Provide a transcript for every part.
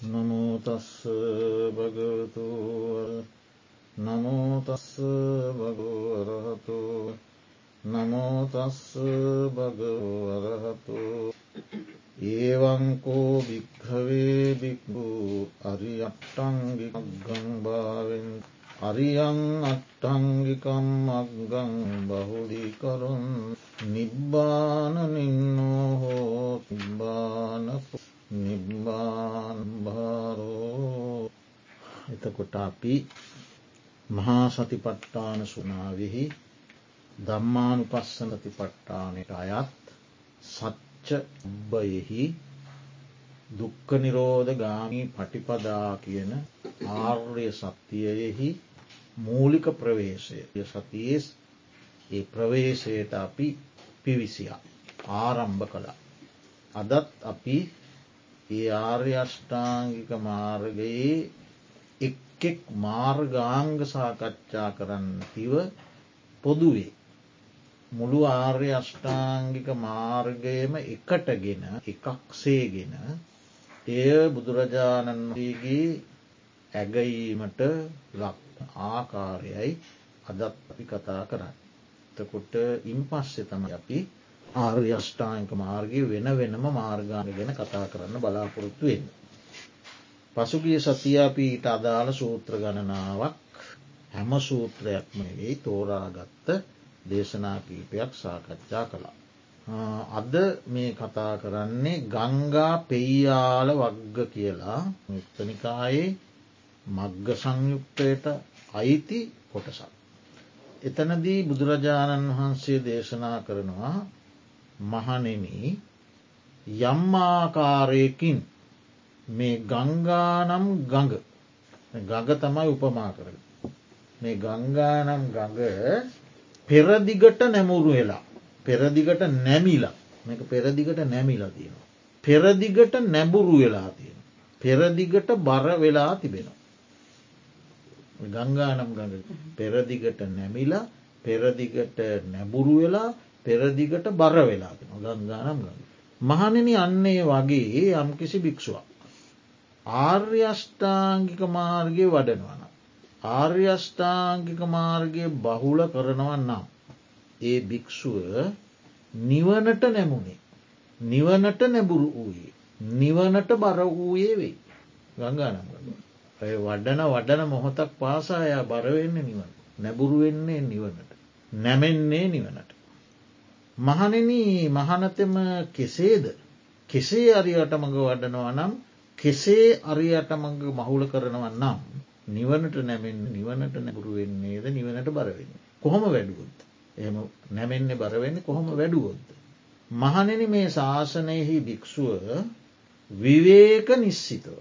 නමෝතස්ස භගවතු නමෝතස්ස භගුවරහතු නමෝතස්ස භගවරහතු ඒවංකෝ භික්හවේ බික්බු අරියට්ටංගි ගංභාවෙන් අරියං අට්ටංගිකම් අක්ගං බහුලිකරුන් නිබ්බානනින්නෝ හෝ තිබානපු නිබ්බාන්භාරෝ එතකොට අපි මහා සතිපට්ටාන සුනාවෙහි දම්මානු පස්සන තිපට්ටානයට අයත් සච්ච උබ්බයෙහි දුක්ක නිරෝධ ගාමී පටිපදා කියන ආර්ය සත්‍යයෙහි මූලික ප්‍රවේශය සතියස් ඒ ප්‍රවේශයට අපි පිවිසියා ආරම්භ කළා. අදත් අපි ඒ ආර්ය අෂ්ඨාංගික මාර්ගයේ එක්කෙක් මාර්ගාංග සාකච්ඡා කරන්න තිව පොදුවේ. මුළු ආර්ය අෂ්ඨාංගික මාර්ගයම එකටගෙන එකක්සේගෙන එය බුදුරජාණන් වගේ ඇගීමට ලක් ආකාරයයි අදත් අපි කතා කරන්න. තකොට ඉන් පස්සෙ තම අපි ආර්ය අෂ්ඨායක මාර්ගය වෙන වෙනම මාර්ගාන ගැන කතා කරන්න බලාපොරොත්තුවෙන්. පසුගිය සතියාපීට අදාළ සූත්‍ර ගණනාවක් හැම සූත්‍රයක්ම වෙයි තෝරාගත්ත දේශනා කීපයක් සාකච්ඡා කළා. අද මේ කතා කරන්නේ ගංගා පෙයියාල වග්ග කියලා මුක්තනිකායේ මග්ග සංයුක්තයට අයිති කොටසක්. එතනදී බුදුරජාණන් වහන්සේ දේශනා කරනවා මහනෙන යම්මාකාරයකින් මේ ගංගානම් ගඟ ගඟ තමයි උපමා කර. මේ ගංගානම් ගඟ පෙරදිගට නැමුරු වෙලා පෙරදිගට නැමිලා මේක පෙරදිගට නැමිලා තියෙනවා. පෙරදිගට නැබුරු වෙලා තියෙන. පෙරදිගට බර වෙලා තිබෙනවා. ගංගානම් ගඟ පෙරදිගට නැමිලා පෙරදිගට නැබුරු වෙලා පෙරදිගට බර වෙලා ගංගානම් ගඟ. මහනෙන අන්නේ වගේ යම්කිසි භික්ෂුවක්. ආර්යෂ්ඨාංගික මාර්ගය වඩනවන. ආර්යෂ්ඨාංගික මාර්ගය බහුල කරනවන්නම්. ඒ භික්‍ෂුව නිවනට නැමුණේ. නිවනට නැබුරු වූයේ. නිවනට බර වූයේ වෙයි. ගංගානම් ඔය වඩන වඩන මොහොතක් පාසායා බරවෙන්න නිවන. නැබුරු වෙන්නේ නිවනට. නැමෙන්නේ නිවනට. මහනෙන මහනතෙම කෙසේද කෙසේ අරියට මඟ වඩනවා නම් කෙසේ අරියට මඟ මහුල කරනවා නම් නිවනට නැමෙන් නිවනට නැබුරු වෙන්නේද නිවනට බරවෙන්න. කොහොම වැඩුවොත්. එම නැමෙන්නේ බරවෙන්නේ කොහොම වැඩුවොද්ද. මහනෙන මේ ශාසනයෙහි භික්‍ෂුව විවේක නිශ්සිතව.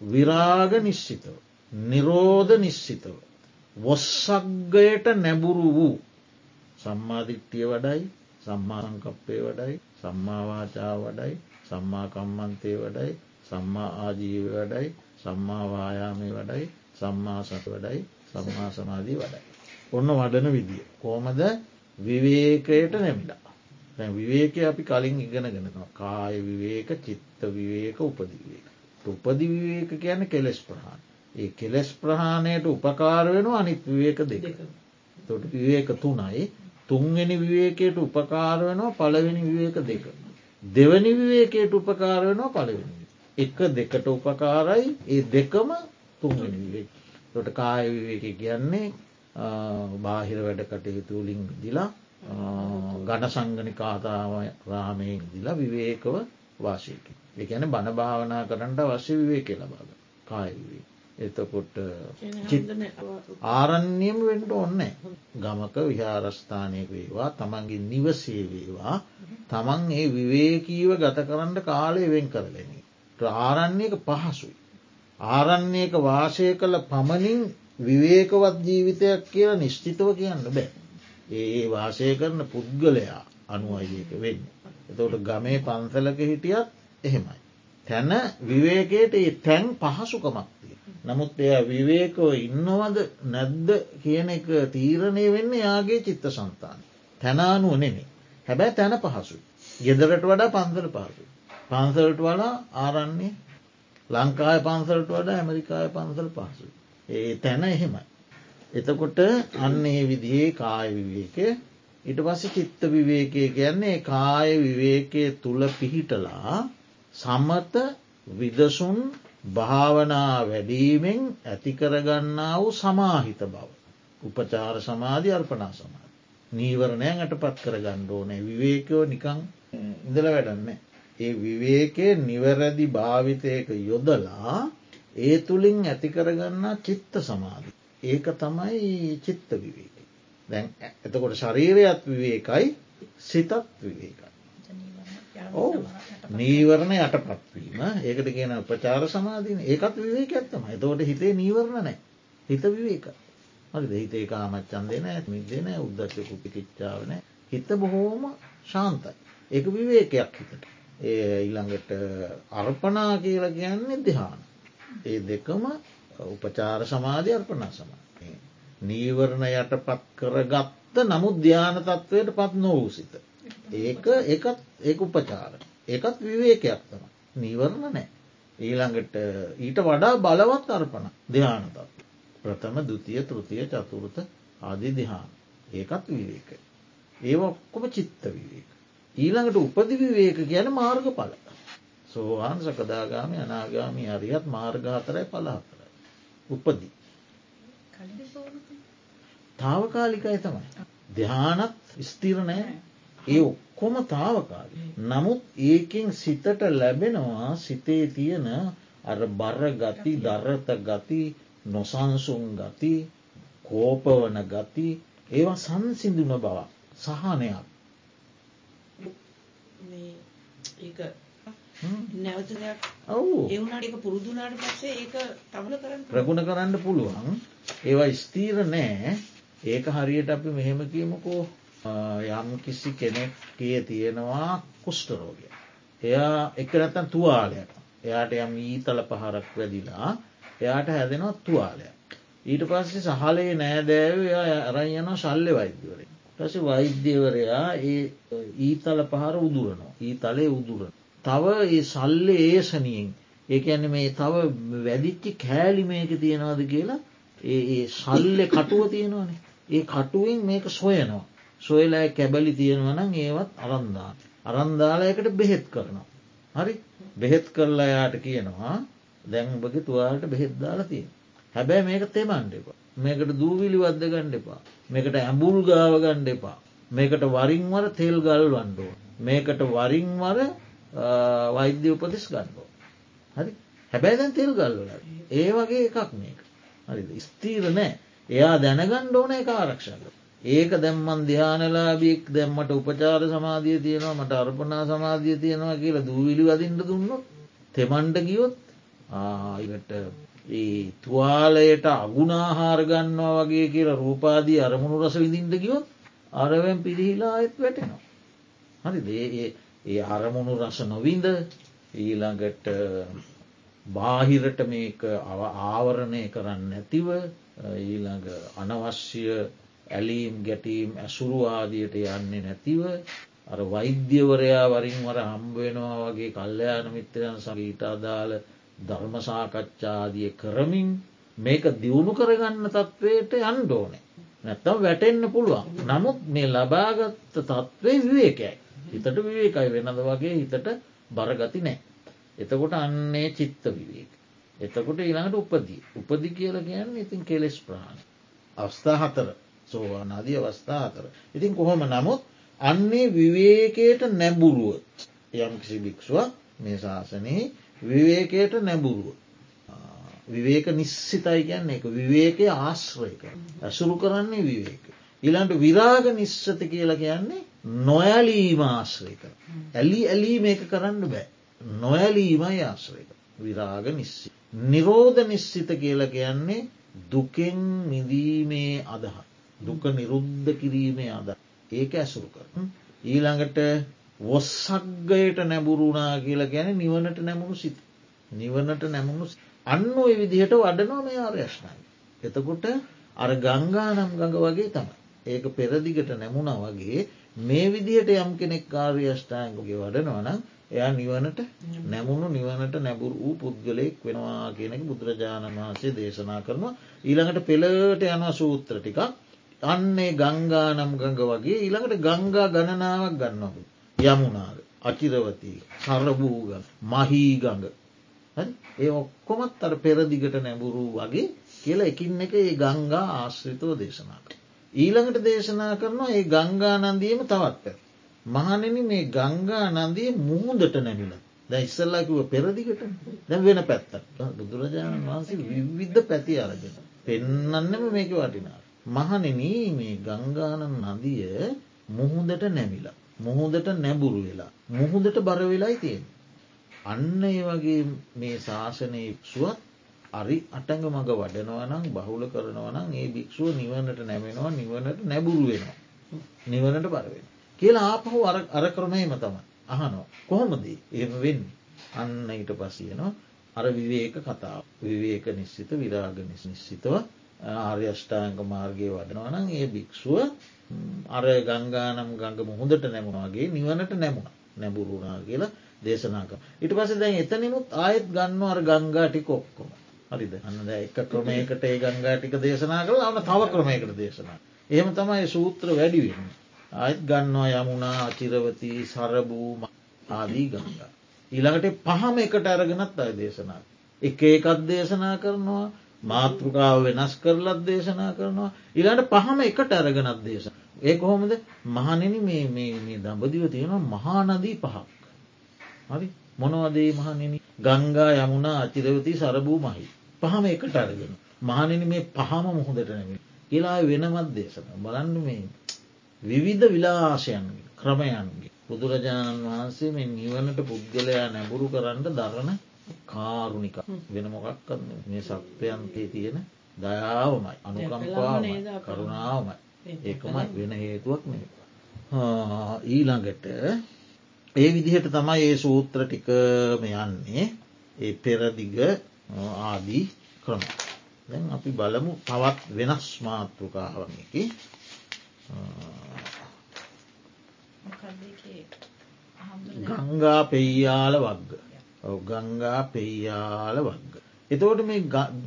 විරාග නිශ්චිතව. නිරෝධ නිශ්චිතව. වොස්සක්ගයට නැබුරු වූ සම්මාධිට්ටිය වඩයි සම්මා සංකප්පය වඩයි සම්මාවාචා වඩයි සම්මාකම්මන්තය වඩයි සම්මා ආජීව වඩයි සම්මාවායාමය වඩයි සම්මා සට වඩයි සම්මා සමාධී වඩයි. ඔන්න වඩන විදිිය. කෝමද විවේකයට නැමිලා. විවේක අපි කලින් ඉගෙනගෙනවා කාය විවේක චිත්ත විවේක උපදිවේක. උපදි විවේක කියන කෙලෙස් ප්‍රහාණ. ඒ කෙලෙස් ප්‍රහාණයට උපකාර වෙන අනිත් විවේක දෙක. තොට විවේක තුනයි තුන්වෙනි විවේකයට උපකාර වෙනවා පළවෙනි විවේක දෙක. දෙවනි විවේකයට උපකාර වෙනවා පළවෙනි. එක දෙකට උපකාරයි ඒ දෙකම තුන්වෙනි විවේක. තොට කාය විවේක කියන්නේ බාහිර වැඩ කටයුතුලින් දිලා ගණ සංගනි කාතාව රාමයෙන් දිලා විවේකව වාශයකි. එකැන බණ භාවනා කරන්නට වශ්‍ය විවේක ලබාග කායවිවේ. එතකොට ආරණ්‍යයම වෙන්ට ඔන්න ගමක විහාරස්ථානයක වේවා තමන්ගේ නිවසේ වේවා තමන් ඒ විවේකීව ගත කරන්න කාලය වෙන් කරලෙන. ආරණ්‍යක පහසුයි. ආරණ්‍යක වාසය කළ පමණින් විවේකවත් ජීවිතයක් කියලා නිශ්චිතව කියන්න බෑ. ඒ වාසය කරන පුද්ගලයා අනුවයක වෙන්න. එතවට ගමේ පන්සලක හිටියත් එහෙමයි. තැන විවේකයට ඒ තැන් පහසුකමක්තිය. නමුත් එය විවේකව ඉන්නවද නැද්ද කියන එක තීරණය වෙන්න යාගේ චිත්ත සන්තාන. තැනානුව නෙමේ. හැබැයි තැන පහසුයි. ගෙදරට වඩා පන්සල පහසු. පන්සලට වඩා ආරන්නේ ලංකාය පන්සලට වඩ ඇමරිකාය පන්සල් පහසු. ඒ තැන එහෙමයි. එතකොට අන්න ඒ විදිහේ කාය විවේකය ඉට පස චිත්ත විවේකය කියන්නේ කාය විවේකය තුළ පිහිටලා සම්මත විදසුන් භාවනා වැඩීමෙන් ඇතිකරගන්නා වූ සමාහිත බව. උපචාර සමාධි අර්පනා සමාධ. නීවරණයන් අට පත් කර ගණ්ඩෝනෑ විවේකයෝ නිකං ඉඳල වැඩන්න. ඒ විවේකය නිවැරදි භාවිතයක යොදලා ඒ තුළින් ඇතිකරගන්න චිත්ත සමාධි. ඒක තමයි චිත්ත විවේක. දැන් එතකොට ශරීරයත් විවේකයි සිතත් විවේකයි. ඕ නීවරණ යටපත්වීම ඒකට කියන උපචාර සමාධීන ඒකත් විවේක ඇත්තම එතවට හිතේ නීවරණ නෑ හිත විවේක. හරි හිතේ කාමච්චන්දය නෑ මිදන උද්දශයකු පිකිච්චාවන හිත බොහෝම ශාන්තයි. ඒක විවේකයක් හිතට. ඒ ඊළඟට අර්පනා කියල කියන්නේ දෙහාන ඒ දෙකම උපචාර සමාධය අර්පනා සමාධය. නීවරණ යටපත් කරගත්ත නමුත් ධ්‍යාන තත්ත්වයට පත් නොවූ සිත. ඒක ඒකත් ඒක උපචාර. ඒකත් විවේකයක් තම නීවරණ නෑ. ඊළඟට ඊට වඩා බලවත් අර්පන දෙයානතත් ප්‍රථම දුතිය තෘතිය චතුරත ආදී දිහාන ඒකත් විවේක ඒ ඔක්කොම චිත්ත විවේක. ඊළඟට උපදි විවේක කියන මාර්ග පල සෝවාන් සකදාගාමි අනාගාමි අරියත් මාර්ගාතරයි පලහතරයි උපදී. තාවකාලිකයි තමයි. ධ්‍යානත් ස්තිරණය ඒ ඔක්කොම තාවකාලි. නමුත් ඒකෙන් සිතට ලැබෙනවා සිතේ තියෙන අර බර ගති දරත ගති නොසන්සුන් ගති කෝපවන ගති ඒවා සංසිඳුන බව සහනයක්. නැවතයක් ඔවු. ඒවුණට එක පුරුදුනාට පස්සේ ඒක තවල කරන්න ප්‍රගුණ කරන්න පුළුවන්. ඒවා ස්තීර නෑ. ඒක හරියට අපි මෙහෙම කියමුකෝ යම් කිසි කෙනෙක්ගේ තියෙනවා කුෂ්ටරෝගය. එයා එක නැත්තන් තුවාලයක් එයාට යම් ඊතල පහරක් වැදිලා එයාට හැදෙනවා තුවාලයක්. ඊට පස්සේ සහලේ නෑදෑව එයා අරයන ශල්්‍ය වෛද්‍යවරේ. ටස වෛද්‍යවරයා ඒ ඊතල පහර උදුරනවා. ඊ තලේ උදුරන. තව ඒ සල්ලේ ඒසනියෙන් ඒක ඇන මේ තව වැදිච්චි කෑලි මේක තියෙනවාද කියලා ඒ සල්ලෙ කටුව තියෙනවානේ ඒ කටුවෙන් මේක සොයනවා. සොයලෑ කැබලි තියෙනවනම් ඒවත් අරන්දා. අරන්දාලයකට බෙහෙත් කරනවා. හරි බෙහෙත් කරලා යාට කියනවා දැන්බගේ තුවාට බෙහෙද්දාලා තිය. හැබැයි මේක තෙමන්ඩ එපා. මේකට දූවිලි වද්ද ගණ්ඩ එපා. මේකට ඇඹුල් ගාව ගණ්ඩ එපා. මේකට වරින්වර තෙල් ගල් වන්ඩෝ. මේකට වරින්වර වෛද්‍ය උපදෙස් ගණ්ඩෝ. හරි හැබැයි දැන් තෙල් ගල්වල ඒ වගේ එකක් මේක. හරි ස්තීර නෑ එයා දැනගණ්ඩ ඕන එක ආරක්ෂක. ඒක දැම්මන් ධ්‍යානලාබියෙක් දැම්මට උපචාර සමාධිය තියෙනවා මට අර්පනා සමාධිය තියෙනවා කියලා දූවිලි වදින්ට දුන්නොත් තෙමන්ට ගියොත් ආට ඒ තුවාලයට අගුණාහාරගන්නවා වගේ කියලා රූපාදී අරමුණු රස විදිින්ට ගියොත් අරවැම් පිරිහිලා අයත් වැටෙනවා. හරි ඒ ඒ අරමුණු රස නොවින්ද ඊළඟට බාහිරට මේක ආවරණය කරන්න නැතිව ඊළඟ අනවශ්‍ය ඇලීම් ගැටීම් ඇසුරු ආදියට යන්නේ නැතිව අර වෛද්‍යවරයා වරින් වර හම්බවෙනවා වගේ කල්්‍යයාන මිත්‍රයන් සගීට අදාළ ධර්මසාකච්ඡාදිය කරමින් මේක දියුණු කරගන්න තත්ත්වයට යන්ඩෝනේ නැත්තම් වැටෙන්න්න පුළුවන්. නමුත් මේ ලබාගත්ත තත්ත්වේ විවේකයි හිතට විවේකයි වෙනද වගේ හිතට බරගති නෑ එතකොට අන්නේ චිත්ත විවේක. එතකොට ඊළඟට උපදී. උපදි කියල කියන්න ඉතින් කෙලෙස් ප්‍රාණ අවස්ථා හතර. සෝවානාදී අවස්ථා අතර. ඉතින් කොහොම නමුත් අන්නේ විවේකයට නැබුරුවොත් යම් කිසි භික්ෂුවක් මේ ශාසනයේ විවේකයට නැබුරුව. විවේක නිශ්සිතයි කියන්න එක විවේකය ආශ්‍රයක ඇසුරු කරන්නේ විවේක. ඉළන්ට විරාග නිශ්සත කියලා කියන්නේ නොයලීම ආශ්‍රයක. ඇලි ඇලී මේක කරන්න බෑ. නොයලීමයි ආශ්‍රයක. විරාග නිස්සි. නිරෝධ නිශ්සිත කියලා කියන්නේ දුකෙන් මිදීමේ අදහත්. දුක නිරුද්ධ කිරීමේ අද ඒක ඇසුරු කර. ඊළඟට වොස්සක්ගයට නැබුරුණා කියලා ගැන නිවනට නැමුණු සිත. නිවනට නැමුණු අන්න ඔය විදිහට වඩනෝ මේ ආර්යශ්නයි. එතකොට අර ගංගා නම් ගඟ වගේ තම. ඒක පෙරදිගට නැමුණ වගේ මේ විදිහට යම් කෙනෙක් කාර්යෂ්ඨායන්ගගේ වඩනවනම් එයා නිවනට නැමුණු නිවනට නැබුරු වූ පුද්ගලයෙක් වෙනවා කියනක බුදුරජාණන් වහන්සේ දේශනා කරනවා ඊළඟට පෙළට යනවා සූත්‍ර ටිකක් අන්නේ ගංගානම් ගඟ වගේ ඊළඟට ගංගා ගණනාවක් ගන්නවු. යමුණාද අචිරවතී සරභූග මහී ගඟ ඒ ඔක්කොමත් අර පෙරදිගට නැබුරු වගේ කියලා එකින් එක ඒ ගංගා ආශ්‍රිතව දේශනාට. ඊළඟට දේශනා කරනවා ඒ ගංගා නන්දියම තවත් පැ. මහනෙන මේ ගංගා නන්දිය මුහුදට නැමිල ද ඉස්සල්ලාකිව පෙරදිගට දැ වෙන පැත්තත් බුදුරජාණන් වහන්සේ විවිද්ධ පැති අරගෙන. පෙන්නන්නම මේක වටිනා. මහනෙන මේ ගංගානන් නදිය මුහුදට නැමිලා. මුහුදට නැබුරු වෙලා. මුහුදට බරවෙලායි තියෙන. අන්න ඒ වගේ මේ ශාසනය සුවත් අරි අටඟ මඟ වඩනවනම් බහුල කරනවනම් ඒ භික්ෂුව නිවනට නැමෙනවා නිවනට නැබුරු වෙනවා. නිවනට බරවෙන. කියලා ආපහු අර ක්‍රමයම තම අහනෝ කොහොමදී එම වෙන්න අන්න ඊට පසියනවා අර විවේක කතාව විවේක නිශ්චිත විරාග නිශ්නිශ්චිතව ආර්යෂ්ඨාංක මාර්ගය වඩනවනම් ඒ භික්‍ෂුව අර ගංගානම් ගඟ මුහොදට නැමුණවාගේ නිවනට නැමුණ නැබුරුණා කියලා දේශනාක. ඉට පස දැන් එතනිමුත් ආයත් ගන්න අර ගංගාටි කොක්කොම හරිද අන්න එක ක්‍රමයකට ඒ ගංගාටික දේශනා කළ අන තව ක්‍රමයකට දේශනා. එහෙම තමයි සූත්‍ර වැඩිවෙන්න. ආයත් ගන්නවා යමුණා අචිරවතී සරභූම ආදී ගංගා. ඊළඟට පහම එකට අරගෙනත් අය දේශනා. එක ඒකත් දේශනා කරනවා මාතෘකාව වෙනස් කරලත් දේශනා කරනවා ඉලාට පහම එකට අරගෙනත් දේශ. ඒ කොහොමද මහනෙන මේ දඹදිව තියෙනවා මහානදී පහක්. හරි මොනවදේ මහනෙන ගංගා යමුණා අචිරවති සරභූ මහි. පහම එකට අරගෙන. මහනෙන මේ පහම මුහොදට නැමි. කියලා වෙනමත් දේශන බලන්න මේ විවිධ විලාශයන්ගේ ක්‍රමයන්ගේ. බුදුරජාණන් වහන්සේ මේ නිවනට පුද්ගලයා නැබුරු කරන්න දරණ කාරුණික වෙන මොකක්කන්න මේ සත්වයන්තේ තියෙන දයාවමයි අනුකම්පා කරුණාවමයි. ඒකමයි වෙන හේතුවක් නෙ ඊළඟට ඒ විදිහට තමයි ඒ සූත්‍ර ටිකම යන්නේ. ඒ පෙරදිග ආදී ක්‍රම. දැන් අපි බලමු තවත් වෙනස් මාතෘකාවමකි. ගංගා පෙයියාල වග්ග ගංගා පෙයියාල වග්ග. එතවට මේ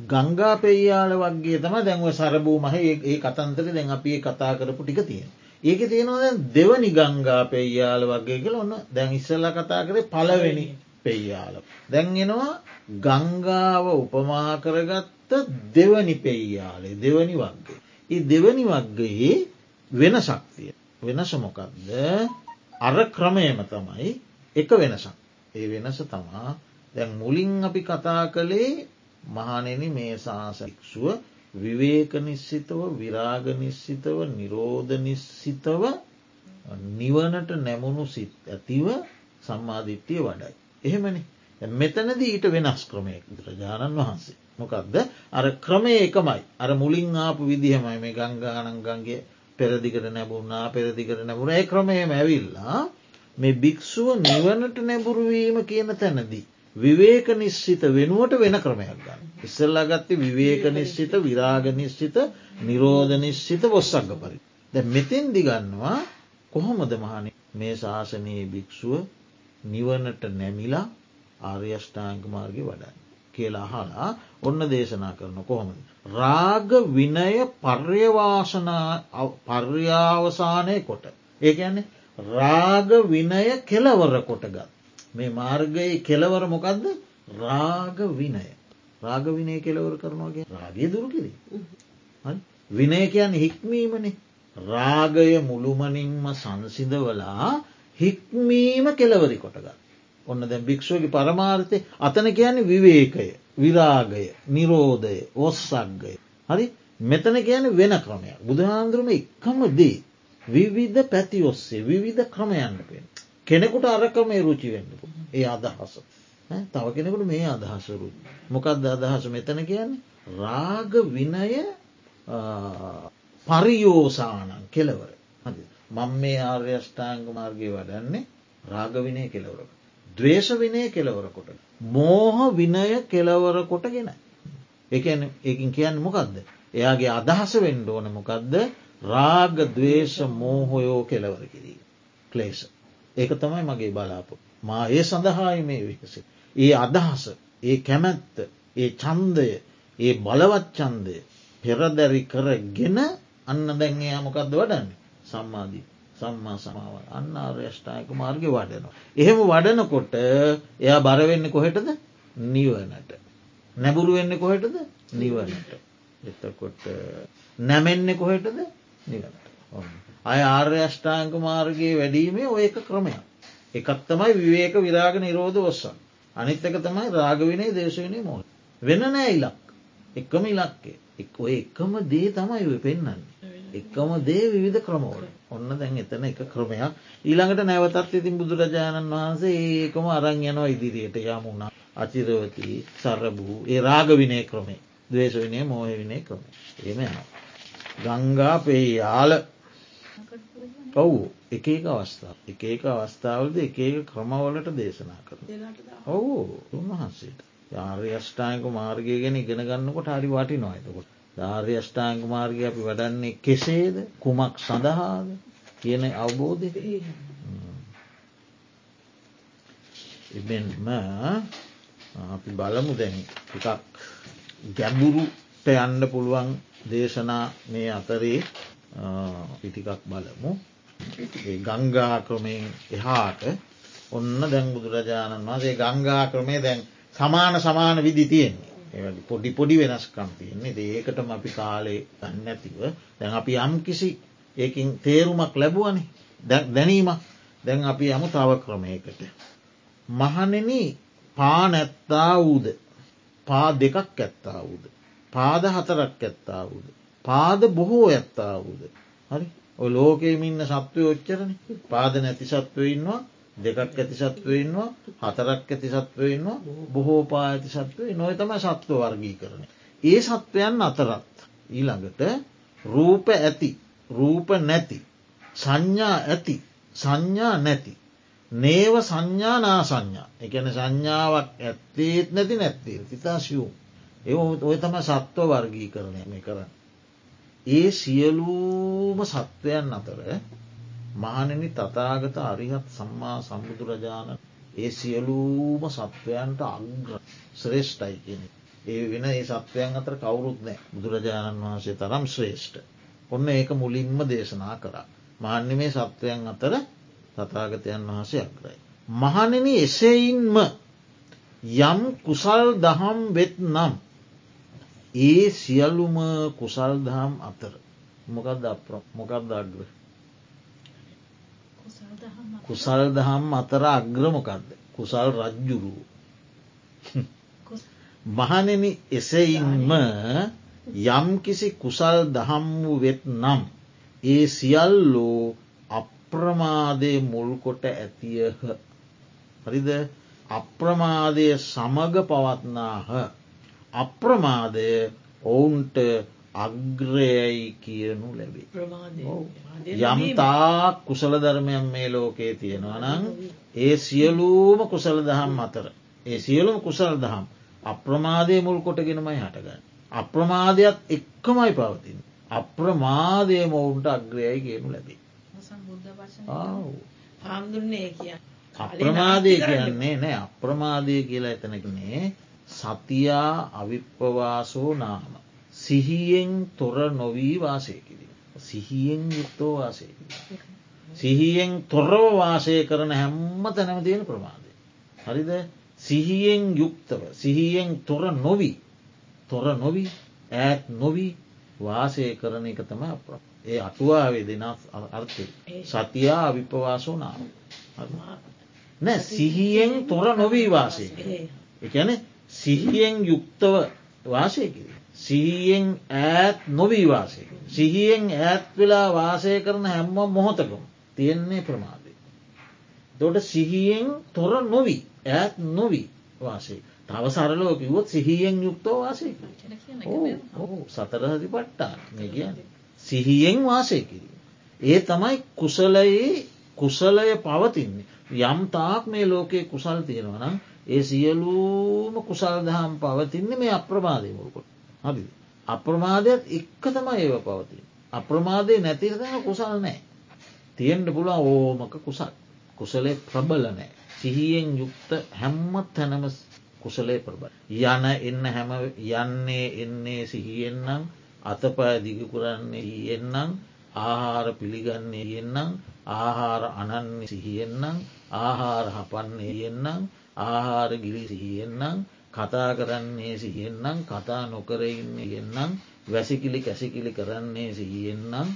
ගංගා පෙයියාල වගේ තම දැන්ව සරභූ මහ ඒ කතන්තර දැන් අපි කතා කරපු ටික තියෙන. ඒක තියෙනවා දෙවනි ගංගා පෙයියාල වගේ කියල ඔන්න දැන් ඉස්සල්ල කතා කරේ පලවෙනි පෙයියාල. දැන්ගෙනවා ගංගාව උපමා කරගත්ත දෙවනි පෙයියාලේ දෙවනි වක්ගේ. ඒ දෙවනි වක්ගයේ වෙන ශක්තිය වෙනස මොකක්ද අර ක්‍රමයම තමයි එක වෙනසක්. ඒ වෙනස තමා. දැන් මුලින් අපි කතා කළේ මහනෙන මේ ශාසක්ෂුව විවේක නිශ්සිතව විරාග නිශ්සිතව නිරෝධ නිශ්සිතව නිවනට නැමුණු සිත් ඇතිව සම්මාධිත්‍යය වඩයි. එහෙමනි. මෙතනද ඊට වෙනස් ක්‍රමයක් බුදුරජාණන් වහන්සේ. මොකක්ද අර ක්‍රමය එකමයි. අර මුලින් ආපු විදිහමයි මේ ගංගානංගන්ගේ පෙරදිකට නැබුණා පෙරදිකට නැබුණ ඒ ක්‍රමයම ඇවිල්ලා මේ භික්‍ෂුව නිවනට නැබුරුවීම කියන තැනදී. විවේක නිශ්චිත වෙනුවට වෙන ක්‍රමයක් ගන්න. ඉස්සල්ලා ගත්ත විවේක නිශ්චිත විරාග නිශ්චිත නිරෝධ නිශ්චිත බොස්සක්ග පරි. ද මෙතින් දිගන්නවා කොහොමද මහන මේ ශාසනයේ භික්‍ෂුව නිවනට නැමිලා ආර්යෂ්ඨාංක මාර්ග වඩන්න. කියලා හලා ඔන්න දේශනා කරන කොහොමද. රාග විනය පර්යවාසනා පර්යාවසානය කොට. ඒකන්නේ රාග විනය කෙලවර කොටගත්. මේ මාර්ගයේ කෙලවර මොකක්ද රාග විනය. රාග විනය කෙලවර කරනවාගේ රාගය දුරු කිරි. විනය කියන්න හික්මීමනේ රාගය මුළුමනින්ම සංසිදවලා හික්මීම කෙලවරි කොටගත්. ඔන්න දැ භික්ෂෝගි පරමාර්ථය අතන කියන්නේ විවේකය විරාගය නිරෝධය ඔස්සක්ගය. හරි මෙතන කියන වෙන ක්‍රමයක් බුදුහාන්දුරම එක්කම දී විවිධ පැති ඔස්සේ විවිධ ක්‍රමයන්න පෙන්. කෙනෙකුට අරකමේ රුචි වෙන්නපු ඒ අදහස. තව කෙනෙකුට මේ අදහසරු. මොකක්ද අදහස මෙතන කියන්නේ. රාග විනය පරියෝසානන් කෙලවර. මං මේ ආර්යෂ්ඨාංග මාර්ගය වඩන්නේ රාගවිනය කෙලවරක. දවේශ විනය කෙලවරකොට. මෝහ විනය කෙලවර කොටගෙන. එකන එකින් කියන්න මොකක්ද. එයාගේ අදහස වෙන්ඩ ඕන මොකක්ද රාග දවේශ මෝහයෝ කෙලවර කිරී. ක්ලේෂ. ඒක තමයි මගේ බලාපො. මා ඒ සඳහායි මේ විකසේ. ඒ අදහස ඒ කැමැත්ත ඒ චන්දය ඒ බලවච්චන්දය පෙරදැරි කරගෙන අන්න දැන්ගේ යමකක්ද වඩන්න සම්මාදී සම්මා සමාව අන්න ආර්යෂ්ඨායක මාර්ග වඩනවා. එහෙම වඩනකොට එයා බරවෙන්න කොහෙටද නිවනට. නැබුරු වෙන්න කොහෙටද නිවනට. එතකොට නැමෙන්න කොහෙටද නිවනට. අය ආර්යෂ්ඨාංක මාර්ගයේ වැඩීමේ ඔය එක ක්‍රමයක්. එකත් තමයි විවේක විරාග නිරෝධ ඔස්සන්. අනිත්තක තමයි රාගවිනේ දේශවනේ මෝහ. වෙන නෑ ඉලක්. එක්කම ඉලක්කේ. එක් ඔය එකම දේ තමයි ඔය පෙන්න්නන්නේ. එකම දේ විධ ක්‍රමෝල ඔන්න දැන් එතන එක ක්‍රමයක් ඊළඟට නැවතත් ඉතින් බුදුරජාණන් වහන්සේ ඒකම අරං යනවා ඉදිරියට යමුණා අචිරවති සරභූ ඒ රාග විනය ක්‍රමේ දවේශ විනය මෝහ විනය ක්‍රම එම යනවා. ගංගා පේ යාල ඔවු එක එක අවස්ථාව එක ඒක අවස්ථාවලද එක ඒක ක්‍රමවලට දේශනා කර ඔවු උන්වහන්සේට. ආර්ය අෂ්ඨායක මාර්ගය ගැන ඉගෙන ගන්නකොට හරි වටි නොයතකොට ධාර්ය අෂ්ඨාංග මාර්ගය අපි වඩන්නේ කෙසේද? කුමක් සඳහාද? කියන අවබෝධය. එබෙන්ම අපි බලමු දැන් එකක් ගැඹුරුට යන්න පුළුවන් දේශනා මේ අතරේ පිටිකක් බලමු. ගංගා ක්‍රමයෙන් එහාට ඔන්න දැන් බුදුරජාණන් වහන්සේ ගංගා ක්‍රමේ දැන් සමාන සමාන විදි තියෙන්නේ. පොඩි පොඩි වෙනස්කම් තියන්නේ. ඒකටම අපි කාලේ ගන්න ඇතිව දැන් අපි යම් කිසි ඒකින් තේරුමක් ලැබුවනි. දැනීමක්. දැන් අපි යමු තව ක්‍රමයකට. මහනෙන පා නැත්තා වූද? පා දෙකක් ඇත්තා වූද. පාද හතරක් ඇත්තා වූද. පාද බොහෝ ඇත්තා වූද. හරි ඔ ලෝකෙම ඉන්න සත්වය ඔච්චරන පාද නැති සත්වයන්නවා දෙකක් ඇති සත්වයන්නවා හතරක් ඇති සත්වයන්නවා බොහෝ පා ඇති සත්වය නොය තම සත්ව වර්ගී කරන. ඒ සත්වයන් අතරත් ඊළඟට රූප ඇති රූප නැති සංඥා ඇති සංඥා නැති. නේව සංඥා නා සංඥා එකන සංඥාවක් ඇත්තේත් නැති නැත්තේ තිතා සියුම්. ඒ ඔය තම සත්ව වර්ගී කරනය මේ කරන්න. ඒ සියලූම සත්වයන් අතර මහනෙනි තතාගත අරිහත් සම්මා සම්බුදුරජාණන් ඒ සියලූම සත්වයන්ට අංග්‍ර ශ්‍රේෂ්ඨයි කියෙන. ඒ වෙන ඒ සත්වයන් අතර කවුරුත් නෑ බුදුරජාණන් වහන්සේ තරම් ශ්‍රේෂ්ඨ. ඔන්න ඒක මුලින්ම දේශනා කරා. මාන්‍ය මේ සත්වයන් අතර තතාගතයන් වහන්සේ අග්‍රයි. මහනෙන එසෙයින්ම යම් කුසල් දහම් වෙත් නම් ඒ සියල්ලුම කුසල් දහම් අතර මොකක්ද මොකක්ද අග්‍ර? කුසල් දහම් අතර. අග්‍රමකක්ද කුසල් රජ්ජුරු. මහනෙන එසෙයින්ම යම් කිසි කුසල් දහම් වූ වෙත් නම් ඒ සියල්ලෝ අප්‍රමාදය මුල්කොට ඇතියහ. හරිද? අප්‍රමාදය සමග පවත්නාහ අප්‍රමාදය ඔවුන්ට අග්‍රයයි කියනු ලැබේ. යම්තා කුසල ධර්මයන් මේ ලෝකයේ තියෙනවා නම් ඒ සියලූම කුසල දහම් අතර. ඒ සියලුම කුසල් දහම් අප්‍රමාදය මුල් කොටගෙනමයි හටගන්න. අප්‍රමාදයක් එක්කමයි පවතින්. අප්‍රමාදය මොවුන්ට අග්‍රයයි කියනු ලැබේ. අප්‍රමාදය කියන්නේ නෑ අප්‍රමාදය කියලා එතනකනේ සතියා අවිප්පවාසෝ නාම. සිහියෙන් තොර නොවී වාසය කිරීම. සිහියෙන් යුක්තෝ වාසය. සිහියෙන් තොරව වාසය කරන හැම්ම තැනම තියෙන ප්‍රමාදය. හරිද සිහියෙන් යුක්තව සිහියෙන් තොර නොවී තොර නොවී ඈත් නොවී වාසය කරන එක තම අප්‍ර. ඒ අටුවාවේ දෙෙන අර්ථය සතියා විපවාසෝ නාම. නෑ සිහියෙන් තොර නොවී වාසය. එකන සිහියෙන් යුක්තව වාසය කිරීම. සිහියෙන් ඈත් නොවී වාසය. සිහියෙන් ඈත් වෙලා වාසය කරන හැම්ම මොහොතකම තියෙන්නේ ප්‍රමාදය. දොට සිහියෙන් තොර නොවී ඈත් නොවී වාසේ. තව සරලෝ කිවොත් සිහියෙන් යුක්තෝ වාසය සතරහදි පට්ටා මේ කියන්න. සිහියෙන් වාසය කිරීම. ඒ තමයි කුසලයේ කුසලය පවතින්නේ. යම් තාක් මේ ලෝකයේ කුසල් තියෙනවනම් ඒ සියලූම කුසල් දහම් පවතින්නේ මේ අප්‍රමාදය මුල්කොට. හරි අප්‍රමාදයක් එක්ක තමයි ඒව පවතින්. අප්‍රමාදය නැතිරදම කුසල් නෑ. තියෙන්ට පුළුවන් ඕමක කුසල් කුසලේ ප්‍රබල නෑ සිහියෙන් යුක්ත හැම්ම තැනම කුසලේ ප්‍රබ. යන එන්න හැම යන්නේ එන්නේ සිහියෙන්නම් අතපය දිග කරන්නේ එන්නම් ආහාර පිළිගන්නේ එන්නම් ආහාර අනන්නේ සිහියෙන්නම් ආහාර හපන්නේ එන්නම් ආහාර ගිලි සිහියෙන්නම් කතා කරන්නේ සිහියෙන්නම් කතා නොකරඉන්න එන්නම් වැසිකිලි කැසිකිලි කරන්නේ සිහියෙන්නම්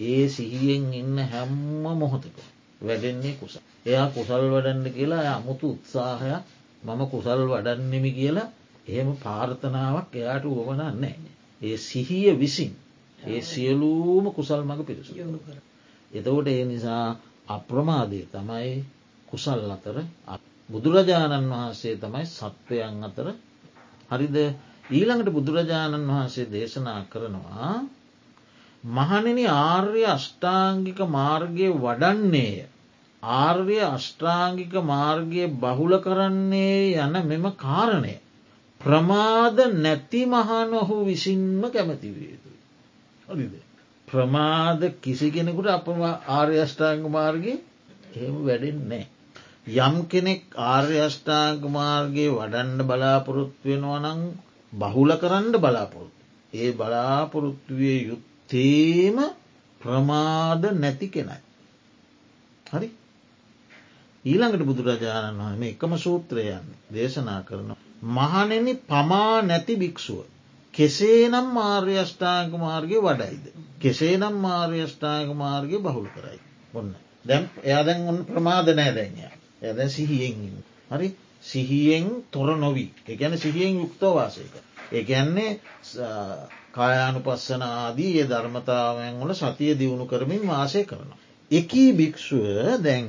ඒ සිහියෙන් ඉන්න හැම්ම මොහොතක වැඩෙන්නේ කුස. එයා කුසල් වඩන්න කියලා අමුතු උත්සාහයක් මම කුසල් වඩන්නෙමි කියලා එහෙම පාර්ථනාවක් එයාට වුවනන්නේ. ඒ සිහිය විසින් ඒ සියලූම කුසල් මඟ පිරිසු. එතකොට ඒ නිසා අප්‍රමාදය තමයි කුසල් අතර බුදුරජාණන් වහන්සේ තමයි සත්වයන් අතර හරිද ඊළඟට බුදුරජාණන් වහන්සේ දේශනා කරනවා මහනෙන ආර්ය අෂ්ටාංගික මාර්ගය වඩන්නේය. ආර්ය අෂ්ටාංගික මාර්ගය බහුල කරන්නේ යන මෙම කාරණය. ප්‍රමාද නැති මහනොහු විසින්ම කැමතිවේතුයි. හරිද. ප්‍රමාද කිසි කෙනෙකුට අපම ආර්යෂ්ඨාංග මාර්ගය එහෙම වැඩෙන්නේ. යම් කෙනෙක් ආර්යෂ්ඨාංග මාර්ගයේ වඩන්ඩ බලාපොරොත්තු වෙනවා නං බහුල කරන්න බලාපොරොත්තු. ඒ බලාපොරොත්තුවේ යුත්තේම ප්‍රමාද නැති කෙනයි. හරි ඊළඟට බුදුරජාණන් වහම එකම සූත්‍රයන් දේශනා කරනවා. මහනෙන පමා නැති භික්‍ෂුව. කෙසේ නම් මාර්යෂ්ඨාංක මාර්ගය වඩයිද. කෙසේ නම් මාර්යෂ්ඨාංක මාර්ගය බහුල් කරයි. ඔන්න දැම් එයාදැන් ඔන්න ප්‍රමාද නෑ දැන්ය ඇද සිහියෙන් හරි සිහියෙන් තොර නොවී එකැන සිහියෙන් යුක්තවාසයක. එකන්නේ කායානු පස්සන ආදී ඒ ධර්මතාවයන් වල සතිය දියුණු කරමින් වාසය කරනවා. එකී භික්‍ෂුව දැන්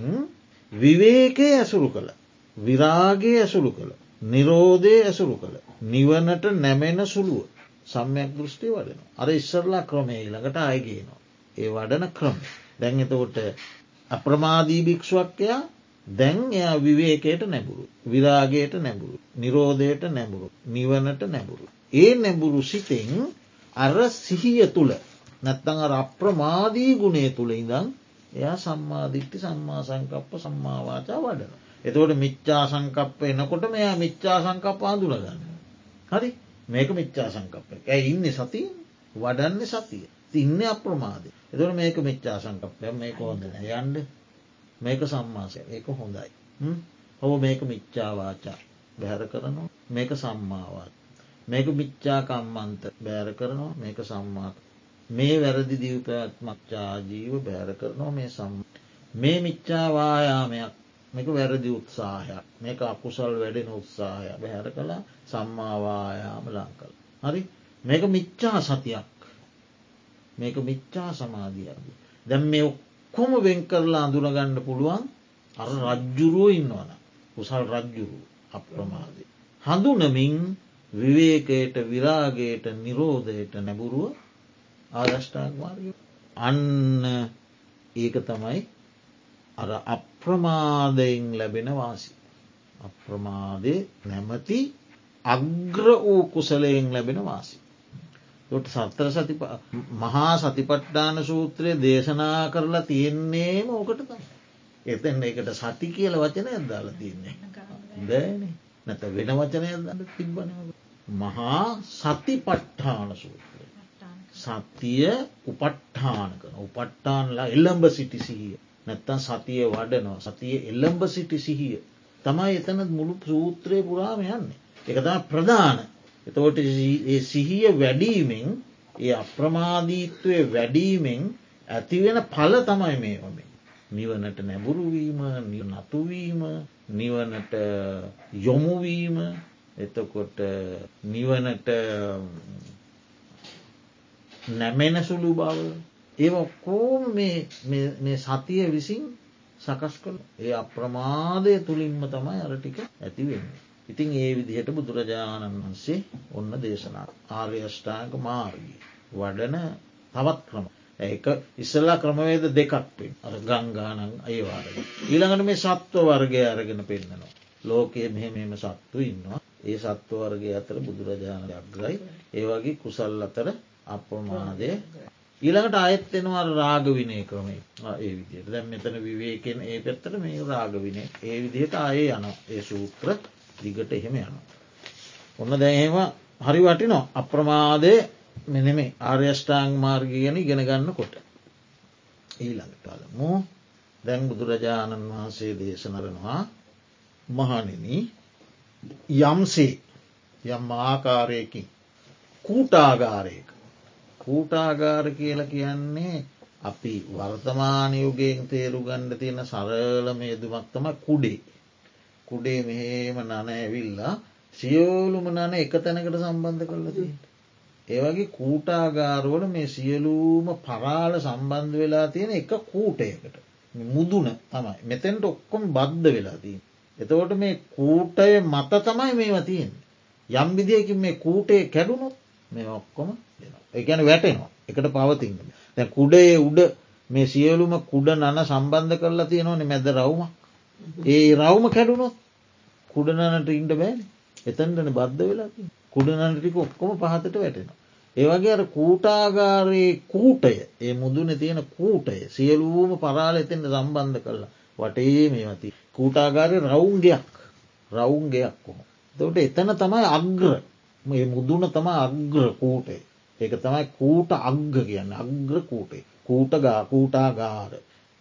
විවේකය ඇසුරු කළ විරාගේ ඇසුරු කළ නිරෝධය ඇසුරු කළ නිවනට නැමෙන සුළුව සම්යක් දෘෂ්ටි වඩන. අර ඉස්සරලා ක්‍රමය ඊළඟට අයගේනවා. ඒ වඩන ක්‍රම. දැන් එතකොට අප්‍රමාදී භික්ෂුවක්කයා දැන් එයා විවේකයට නැබුරු. විරාගයට නැබුරු. නිරෝධයට නැබුරු. නිවනට නැබුරු. ඒ නැබුරු සිතෙන් අර සිහිය තුළ නැත්තං අර අප්‍රමාදී ගුණේ තුළ ඉඳං එයා සම්මාධිට්ටි සම්මා සංකප්ප සම්මාවාචා වඩන. එතකොට මිච්චා සංකප්ප එනකොට මෙයා මිච්චා සංකප්ප හඳුනගන්න. හරි මේක මිච්චා සංකප්ප ඇ ඉන්න සතිය වඩන්න සතිය තින්න අප්‍රමාදය එතට මේක මිච්චා සංකප්පය මේක හොඳන යන්ඩ මේක සම්මාසය ඒක හොඳයි. හෝ මේක මිච්චාවාචා බැහැර කරනවා මේක සම්මාවාත්. මේක මිච්චාකම්මන්ත බෑර කරනවා මේක සම්මාක. මේ වැරදි දීපත්මක්චා ජීව බෑර කරනවා මේ සම්. මේ මිච්චාවායාමයක් මේක වැරදි උත්සාහයක් මේක අකුසල් වැඩෙන උත්සාහය බැහැර කලා සම්මාවායාම ලංකල්. හරි මේක මිච්චා සතියක් මේක මිච්චා සමාධියද. දැම් මේ ඔක්කොම වෙන් කරලා අඳුනගන්න පුළුවන් අර රජ්ජුරුව ඉන්නවන කුසල් රජ්ජුරු අප්‍රමාදය. හඳුනමින් විවේකයට විරාගයට නිරෝධයට නැබුරුව ආදෂ්ඨාක් මාර්ග අන්න ඒක තමයි අර අප්‍රමාදයෙන් ලැබෙන වාසි. අප්‍රමාදය නැමති අග්‍ර වූ කුසලයෙන් ලැබෙන වාසි. ට සත්තර සති මහා සතිපට්ඨාන සූත්‍රය දේශනා කරලා තියෙන්නේ ඕකට තම. එතැන්න එකට සති කියල වචන ඇදදාල තියන්නේ. දෑන නැත වෙන වචනය දන්න තිබ්බන. මහා සති පට්ඨාන සූත්‍රය. සතිය උපට්ඨාන කන උපට්ඨානලා එල්ලම්බ සිටි සිහිය නැත්තන් සතිය වඩනවා සතිය එල්ලම්බ සිටි සිහිය තමයි එතන මුළු සූත්‍රය පුරාම යන්නේ. එකතම ප්‍රධාන එතකොට සිහිය වැඩීමෙන් ඒ අප්‍රමාදීත්වය වැඩීමෙන් ඇතිවෙන පල තමයි මේ හොමේ. නිවනට නැබුරුවීම නතුවීම නිවනට යොමුවීම එතකොට නිවනට නැමෙන සුළු බව ඒ ඔක්කෝම මේ සතිය විසින් සකස් කළ ඒ අප්‍රමාදය තුළින්ම තමයි අරටික ඇතිවෙන්නේ. ඉතින් ඒ විදිහට බුදුරජාණන් වහන්සේ ඔන්න දේශනා ආර්යෂ්ඨාක මාර්ගී වඩන තවත් ක්‍රම. ඒක ඉස්සල්ලා ක්‍රමවේද දෙකක් පෙන් අර ගංගානන් අයවාරග. ඊළඟට මේ සත්ව වර්ගය අරගෙන පෙන්න්නනවා. ලෝකයේ මෙහෙමම සත්තු ඉන්නවා. ඒ සත්ව වර්ගය අතර බුදුරජාණන් අග්‍රයි ඒවගේ කුසල් අතර අප්‍රමාදය ඊළඟට අයත්වෙනවා රාග විනය ක්‍රමේ ඒ විදියට දැම් මෙතන විවේකෙන් ඒ පැත්තට මේ රාග විනය ඒ විදිහට අයේ යන ඒ සූත්‍ර දිගට එහෙම යන. ඔන්න දැහෙම හරි වටිනෝ අප්‍රමාදය මෙනෙමේ. ආර්යෂ්ඨාං මාර්ග ගැන ඉගෙන ගන්න කොට. ඊළඟට අලමු දැන් බුදුරජාණන් වහන්සේ දේශනරනවා මහනින යම්සේ යම් ආකාරයකින් කූටාගාරයක. කූටාගාර කියල කියන්නේ අපි වර්තමානයුගෙන් තේරු ගණ්ඩ තියෙන සරලම යෙදුමක්තම කුඩේ. කුඩේ මෙහෙම නන ඇවිල්ලා සියෝලුම නන එක තැනකට සම්බන්ධ කරලති. ඒවගේ කූටාගාරවල මේ සියලූම පරාල සම්බන්ධ වෙලා තියෙන එක කූටයකට මුදුන තමයි මෙතැන්ට ඔක්කොම බද්ධ වෙලාදී. එතවට මේ කූටය මත තමයි මේවා තියෙන්. යම් විදියකින් මේ කූටේ කැඩුණොත් මේ ඔක්කොම එකැන වැටෙනවා එකට පවතින්න. දැ කුඩේ උඩ මේ සියලුම කුඩ නන සම්බන්ධ කරලා තියෙනවන මැද රවුමක්. ඒ රවුම කැඩුණොත් කුඩනනට ඉන්ඩ බෑන එතන්ටන බද්ධ වෙලා කුඩනටික ඔක්කොම පහතට වැටෙනවා. ඒවගේ අර කූටාගාරයේ කූටය ඒ මුදුන තියෙන කූටය සියලූම පරාල එතෙන්ට සම්බන්ධ කරලා වටේ මේවති. කූටාගාරය රවුන්ගයක් රවුන්ගයක් කොම. තොට එතන තමයි අග්‍ර මේ මුදුන තම අග්‍ර කූටේ. ඒක තමයි කූට අග්ග කියන්න අග්‍ර කූටේ. කූටගා කූටාගාර.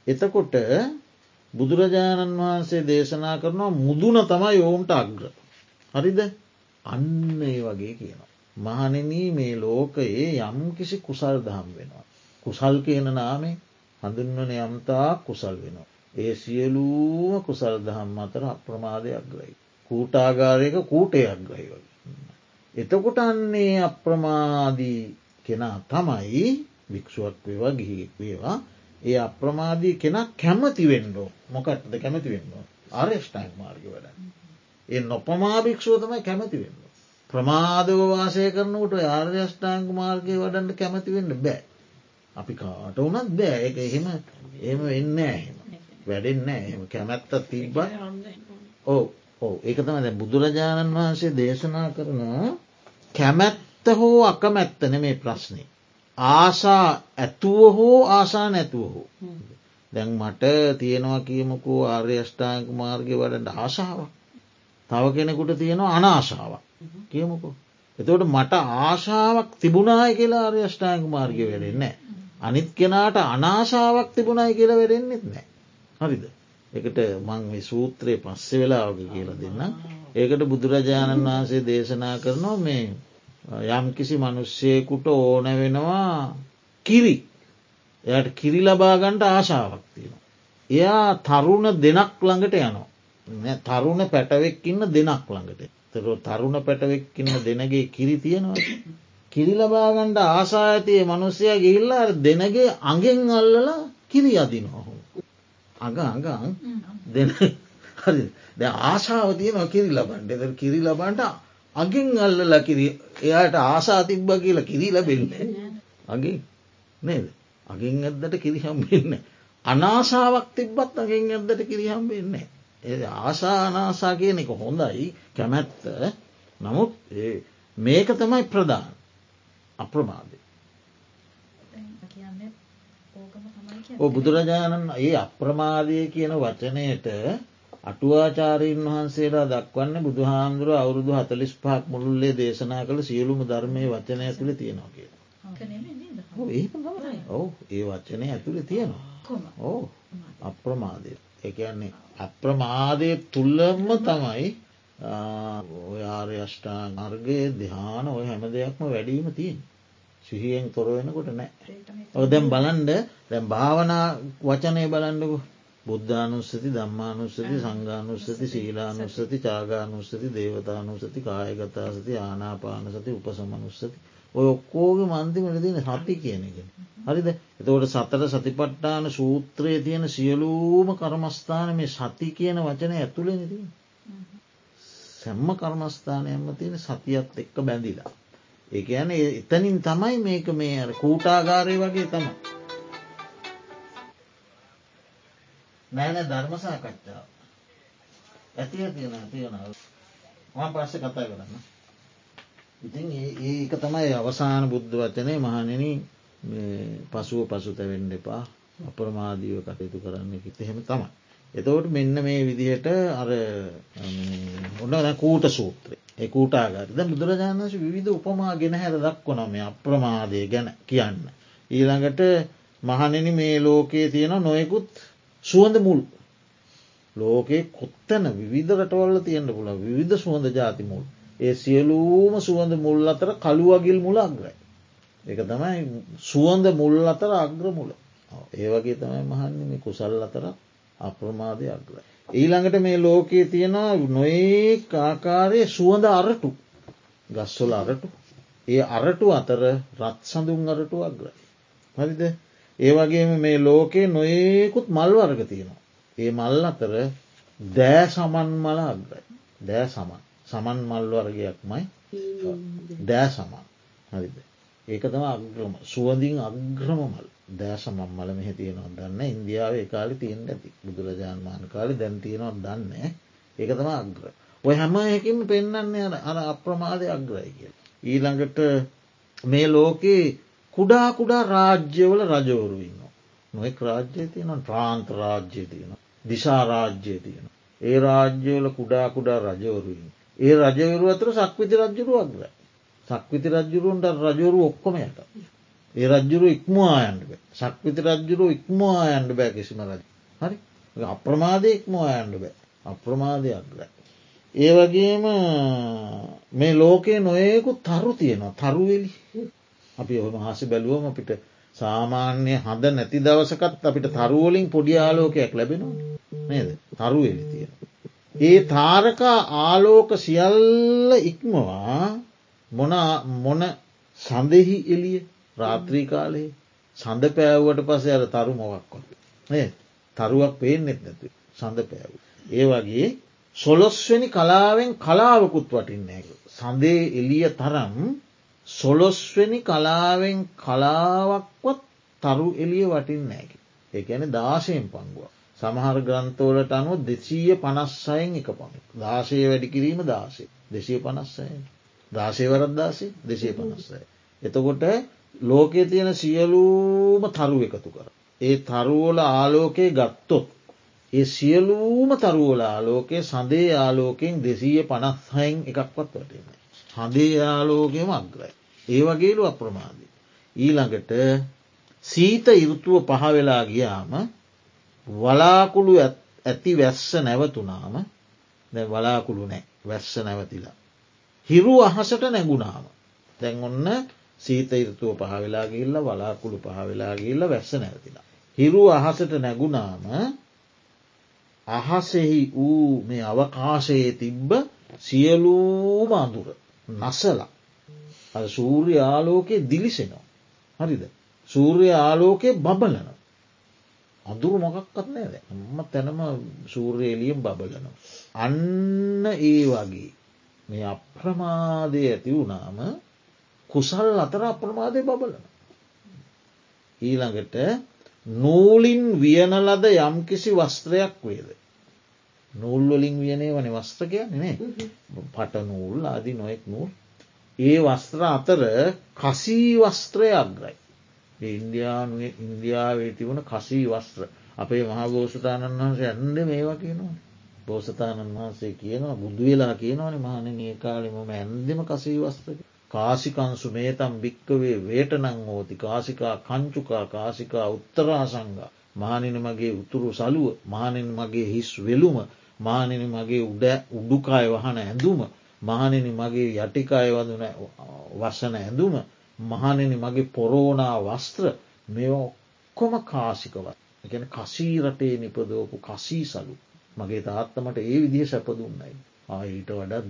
එතකොට බුදුරජාණන් වහන්සේ දේශනා කරනවා මුදුන තමයි ඔවුන්ට අග්‍ර. හරිද අන්න ඒ වගේ කියනවා. මහනෙනී මේ ලෝකයේ යම් කිසි කුසල් දහම් වෙනවා. කුසල් කියන නාමේ හඳුන්වන යම්තා කුසල් වෙනවා. ඒ සියලූම කුසල් දහම් අතර අප්‍රමාදයක් ග්‍රයි. කූටාගාරයක කූටයක් ග්‍රයි වගේ. එතකොට අන්නේ අප්‍රමාදී කෙනා තමයි භික්ෂුවක් වේවා ගිහිෙක් වේවා ඒ අප්‍රමාදී කෙනා කැමති වෙන්ඩෝ මොකක්ද කැමති වෙන්නවා ආර්යෂ්ටයින් මාර්ග වැඩ. ඒ නොපමා භික්ෂුව තමයි කැමති වෙන්න. ප්‍රමාදව වාසය කරනකට ආර්යෂ්ඨාංග මාර්ගය වඩන්ට කැමති වෙන්න බෑ. අපි කාට වනත් බෑ එක එහෙම එහෙම වෙන්න එහෙම වැඩෙන්න එහෙම කැමැත්ත තිබ්බ ඕ ඕ ඒක තම දැ බුදුරජාණන් වහන්සේ දේශනා කරනවා කැමැත්ත හෝ අකමැත්තන මේ ප්‍රශ්නය. ආසා ඇතුව හෝ ආසා නැතුව හෝ. දැන් මට තියෙනවා කියමකෝ ආර්යෂ්ඨාංක මාර්ගය වඩට ආශාවක්. තව කෙනෙකුට තියෙනවා අනාශාවක් කියමුකෝ. එතවට මට ආශාවක් තිබුණාය කියලා ආර්යෂ්ඨාංක මාර්ගය වැඩෙන්නේ. අනිත් කෙනාට අනාශාවක් තිබුණයි කියලා වැඩෙන්න්නෙත් නෑ. හරිද. එකට මං සූත්‍රයේ පස්සෙ වෙලාවක කියලා දෙන්න. ඒකට බුදුරජාණන් වහන්සේ දේශනා කරනවා මේ යම්කිසි මනුෂ්‍යයකුට ඕන වෙනවා කිරි එයට කිරි ලබාගන්ට ආශාවක් තියෙනවා. එයා තරුණ දෙනක් ළඟට යනවා. තරුණ පැටවෙක්කින්න දෙනක් ළඟට තර තරුණ පැටවෙක්කින්න දෙනගේ කිරි තියෙනවා. කිරි ලබාගන්ට ආසා ඇතිය මනුස්සය ගිහිල්ලා දෙනගේ අගෙන් අල්ලලා කිරි අදිනවා. අග අගං දෙන හරි ද ආශාව තියන කිරි ලබන්ට එ කිරි ලබන්ට අගින් අල්ලලා කිරි එයාට ආසා තිබ්බ කියලා කිරි ලබෙන්නේ අගේ නේද? අගින් ඇද්දට කිරිහම්බෙන්න අනාසාාවක් තිබ්බත් අගෙන් ඇද්දට කිරිහම්බෙන්නේ ඒ ආශා අනාසා කියන එක හොඳයි කැමැත්ත. නමුත් මේක තමයි ප්‍රධාන අප්‍රමාදය බුදුරජාණන් ඒ අප්‍රමාදය කියන වචනයට අටුවාචාරීන් වහන්සේලා දක්වන්න බුදුහාන්දුර අවුරුදු හතලිස් පහක් මුළුල්ලේ දේශනා කළ සියලුම ධර්මය වචනය ඇතුළ තියෙනවා කිය. ඔවු ඒ වචනය ඇතුළ තියෙනවා. ඕ අප්‍රමාදය එකන්නේ අප්‍රමාදය තුල්ලම තමයි ඔය ආර්යෂ්ඨා අර්ගයේ දිහාන ඔය හැම දෙයක්ම වැඩීම තියෙන්. සිහියෙන් තොර වෙනකොට නෑ. ඔ දැම් බලන්ඩ දැම් භාවනා වචනය බලන්ඩකු බුද්ධානුස්සති ධම්මානුස්සති සංගානුස්සති සීලානුස්සති චාගානුස්සති දේවතානුස්සති කායගතාසති ආනාපානසති උපසමනුස්සති ඔය ඔක්කෝගේ මන්තිමට තියෙන සති කියන එක. හරිද එතවට සතර සතිපට්ටාන සූත්‍රයේ තියෙන සියලූම කර්මස්ථාන මේ සති කියන වචන ඇතුළෙන තිය. සැම්ම කර්මස්ථානයම තියෙන සතියත් එක්ක බැඳිලා. ඒ ඇන එතනින් තමයි මේක මේ කූටාගාරය වගේ තමයි. නෑන ධර්මසාකච්ඡාව ඇතිය තියෙන තියෙන. මං පස්ස කතා කරන්න. ඉතින් ඒක තමයි අවසාන බුද්ධ වචනය මහනෙන පසුව පසු තැවෙන්න එපා. අප්‍රමාදීව කටයුතු කරන්න කිත එහෙම තමයි. එතවට මෙන්න මේ විදිහට අර ඔන්න කූට සූත්‍රය. එකූටාගරද බුදුරජාණන්ස විධ උපමා ගෙන හැර දක්වන මේ අප්‍රමාදය ගැන කියන්න. ඊළඟට මහනෙන මේ ලෝකයේ තියෙන නොයෙකුත් සුවඳ මුල්. ලෝකයේ කොත්තන විධ රටවල්ල තියෙන්න්න පුළ විධ සුවඳ ජාති මුල්. ඒ සියලූම සුවඳ මුල් අතර කළුවගිල් මුල අග්‍රයි. එක තමයි සුවඳ මුල් අතර අග්‍ර මුල. ඒවගේ තමයි මහන්නේ කුසල් අතර අප්‍රමාදය අග්‍රයි. ඊළඟට මේ ලෝකයේ තියෙන නොඒ ආකාරය සුවඳ අරටු. ගස්වල අරටු. ඒ අරටු අතර රත් සඳුන් අරටු අග්‍රයි. හරිද? ඒවගේම මේ ලෝකයේ නොඒකුත් මල් වර්ග තියෙනවා. ඒ මල් අතර දෑ සමන් මල අග්‍රයි. දෑ සමන්. සමන් මල් වර්ගයක්මයි. දෑ සමන්. හරිද. ඒක තම අග්‍රම. සුවඳින් අග්‍රම මල්. දෑස මම්මල මෙහ තියෙනවා දන්න ඉන්දියාව කාලි තියෙන් ඇති. බුදුරජාන් මාන කාලි දැන් තියෙනවා දන්න ඒක තම අග්‍ර. ඔය හැම එකින් පෙන්න්නන්නේ අර අප්‍රමාදය අග්‍රයි කිය. ඊළඟට මේ ලෝකයේ කුඩා කුඩා රාජ්‍යවල රජවරුවන්න. නොෙක් රාජ්‍යය තියෙන ප්‍රාන්ත රාජ්‍යය තියෙන. දිශාරාජ්‍යය තියෙන. ඒ රාජ්‍යවල කුඩා කුඩා රජවරුවන්. ඒ රජවරු අතර සක්විති රජ්ජුරු අග්‍රයි. සක්විති රජ්ජුරුන්ට රජවරු ඔක්කොම යට. ඒ රජ්ජුරු ඉක්මවායන්ට බෑ සක්විති රජ්ජුරු ඉක්මවායන්ට බෑ කිසිම රජ හරි අප්‍රමාදය ඉක්මවායන්ට බෑ අප්‍රමාදයක් ගයි. ඒ වගේම මේ ලෝකයේ නොයෙකු තරු තියෙනවා තරුවෙලි අපි ඔහම හසි බැලුවම අපිට සාමාන්‍ය හඳ නැති දවසකත් අපිට තරුවලින් පොඩි ආලෝකයක් ලැබෙනවා නේද තරුවෙලි තියෙන. ඒ තාරකා ආලෝක සියල්ල ඉක්මවා මොන මොන සඳෙහි එලිය රාත්‍රී කාලයේ සඳ පෑව්වට පස අර තරු මොවක්කොට. ඒ තරුවක් පේෙන්නෙත් නැතු සඳ පෑව්. ඒ වගේ සොලොස්වැනි කලාවෙන් කලාවකුත් වටින්නේක. සඳේ එලිය තරම් සොලොස්වැනි කලාවෙන් කලාවක්වත් තරු එලිය වටින්නේක. ඒඇන දාශයෙන් පංගුව. සමහර ග්‍රන්ථෝලට අනුව දෙසීය පනස්සයෙන් එක පමණ දාශය වැඩි කිරීම දාසේ දෙසිය පනස්සයෙන් දාශයවරත් දාසේ දෙසේ පනස්සය. එතකොට ලෝකයේ තියෙන සියලූම තරු එකතු කර. ඒ තරුවල ආලෝකයේ ගත්තොත්. ඒ සියලූම තරුවල ආලෝකයේ සඳේ ආලෝකෙන් දෙසීය පනස්හයින් එකක්වත් වටෙන. හඳේ ආලෝකයම අග්‍රයි. ඒ වගේලු අප්‍රමාදී. ඊළඟට සීත ඉරුතුව පහවෙලා ගියාම වලාකුළු ඇති වැස්ස නැවතුනාම දැ වලාකුළු නෑ වැස්ස නැවතිලා. හිරු අහසට නැගුණාම. තැන් ඔන්න සීත ඉරතුව පහවෙලා ගිල්ල වලාකුළු පහවෙලා ගිල්ල වැස්ස නැතිලා. හිරු අහසට නැගුණාම අහසෙහි වූ මේ අවකාශයේ තිබ්බ සියලූම අඳුර නසලා අ සූර්ය ආලෝකයේ දිලිසෙනවා. හරිද. සූර්ය ආලෝකය බබලන. අඳුරු මොකක්කත් නෑද එම තැනම සූර්යේලියම් බබලනවා. අන්න ඒ වගේ මේ අප්‍රමාදය ඇති වුණාම කුසල් අතර අප්‍රමාදය බබලන. ඊළඟට නූලින් වියන ලද යම්කිසි වස්ත්‍රයක් වේද. නූල්වලින් වියනේ වන වස්ත්‍ර කියන්නේ පට නූල් ආදි නොෙක් නූල්. ඒ වස්ත්‍ර අතර කසී වස්ත්‍රය අග්‍රයි. ඉන්දයානුවේ ඉන්දියාවේ තිබුණ කසී වස්ත්‍ර අපේ මහා බෝසතාණන් වහන්සේ ඇන්ඩ මේවා කියනවා. බෝසතාණන් වහන්සේ කියනවා බුදු වෙලා කියනවන මාන ඒ කාලෙම ඇන්දම කසී වස්ත්‍රක. කාසිකංසු මේතම් භික්කවේ වේටනං හෝති කාසිකා කංචුකා කාසිකා උත්තරාසංගා මානන මගේ උතුරු සලුව මානෙන් මගේ හිස් වෙලුම මානන මගේ උඩ උඩුකාය වහන ඇඳුම මහනෙන මගේ යටිකාය වදන වසන ඇඳුම මහනෙන මගේ පොරෝනා වස්ත්‍ර මෙ ඔක්කොම කාසිකවත් එකන කසීරටේ නිපදෝපු කසී සලු. මගේ තාත්තමට ඒ විදිහ සැපදුන්නයි ආයිට වඩත්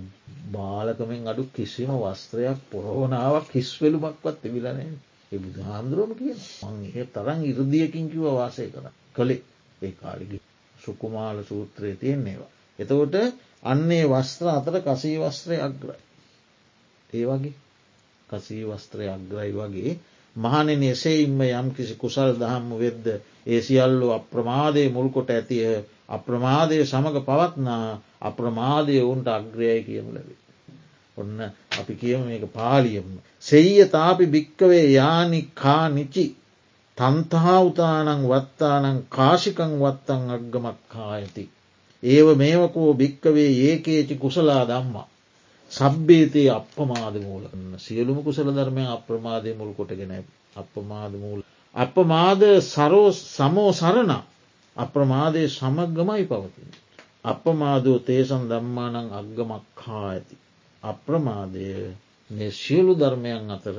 බාලකමෙන් අඩු කිසිම වස්ත්‍රයක් පොරෝනාවක් හිස්වෙලුමක්වත් තිබිලනේ ඒ බුදු හාමුදුරුවම කිය මං තරන් ඉරදියකින් කිව වාසය කර කළේ. ඒ කාලිගි සුකුමාල සූත්‍රය තියෙන්නේවා. එතකොට අන්නේ වස්ත්‍ර අතර කසී වස්ත්‍රය අග්‍රයි. ඒ වගේ කසී වස්ත්‍රය අග්‍රයි වගේ මහනෙන එසේඉම්ම යම් කිසි කුසල් දහම්ම වෙද්ද ඒ සියල්ලු අප්‍රමාදය මුල්කොට ඇතිය අප්‍රමාදය සමඟ පවත්නා අප්‍රමාදය ඔවුන්ට අග්‍රයයි කියනු ලැබේ. ඔන්න අපි කියම මේක පාලියම. සෙයිය තාපි භික්කවේ යානිකා නිචි තන්තහාවතානං වත්තානං කාශිකං වත්තං අග්ගමක්කා ඇති. ඒව මේවකෝ භික්කවේ ඒකේචි කුසලා දම්මා. සබ්බේතයේ අපමාද මූලන්න සියලුම කුසල ධර්මය අප්‍රමාදය මුල් කොටගෙන අපමාද මූල. අපමාද සරෝ සමෝ සරණ අප්‍රමාදය සමග්ගමයි පවතින. අපමාදෝ තේසන් දම්මානං අග්ගමක්හා ඇති. අප්‍රමාදය සියලු ධර්මයන් අතර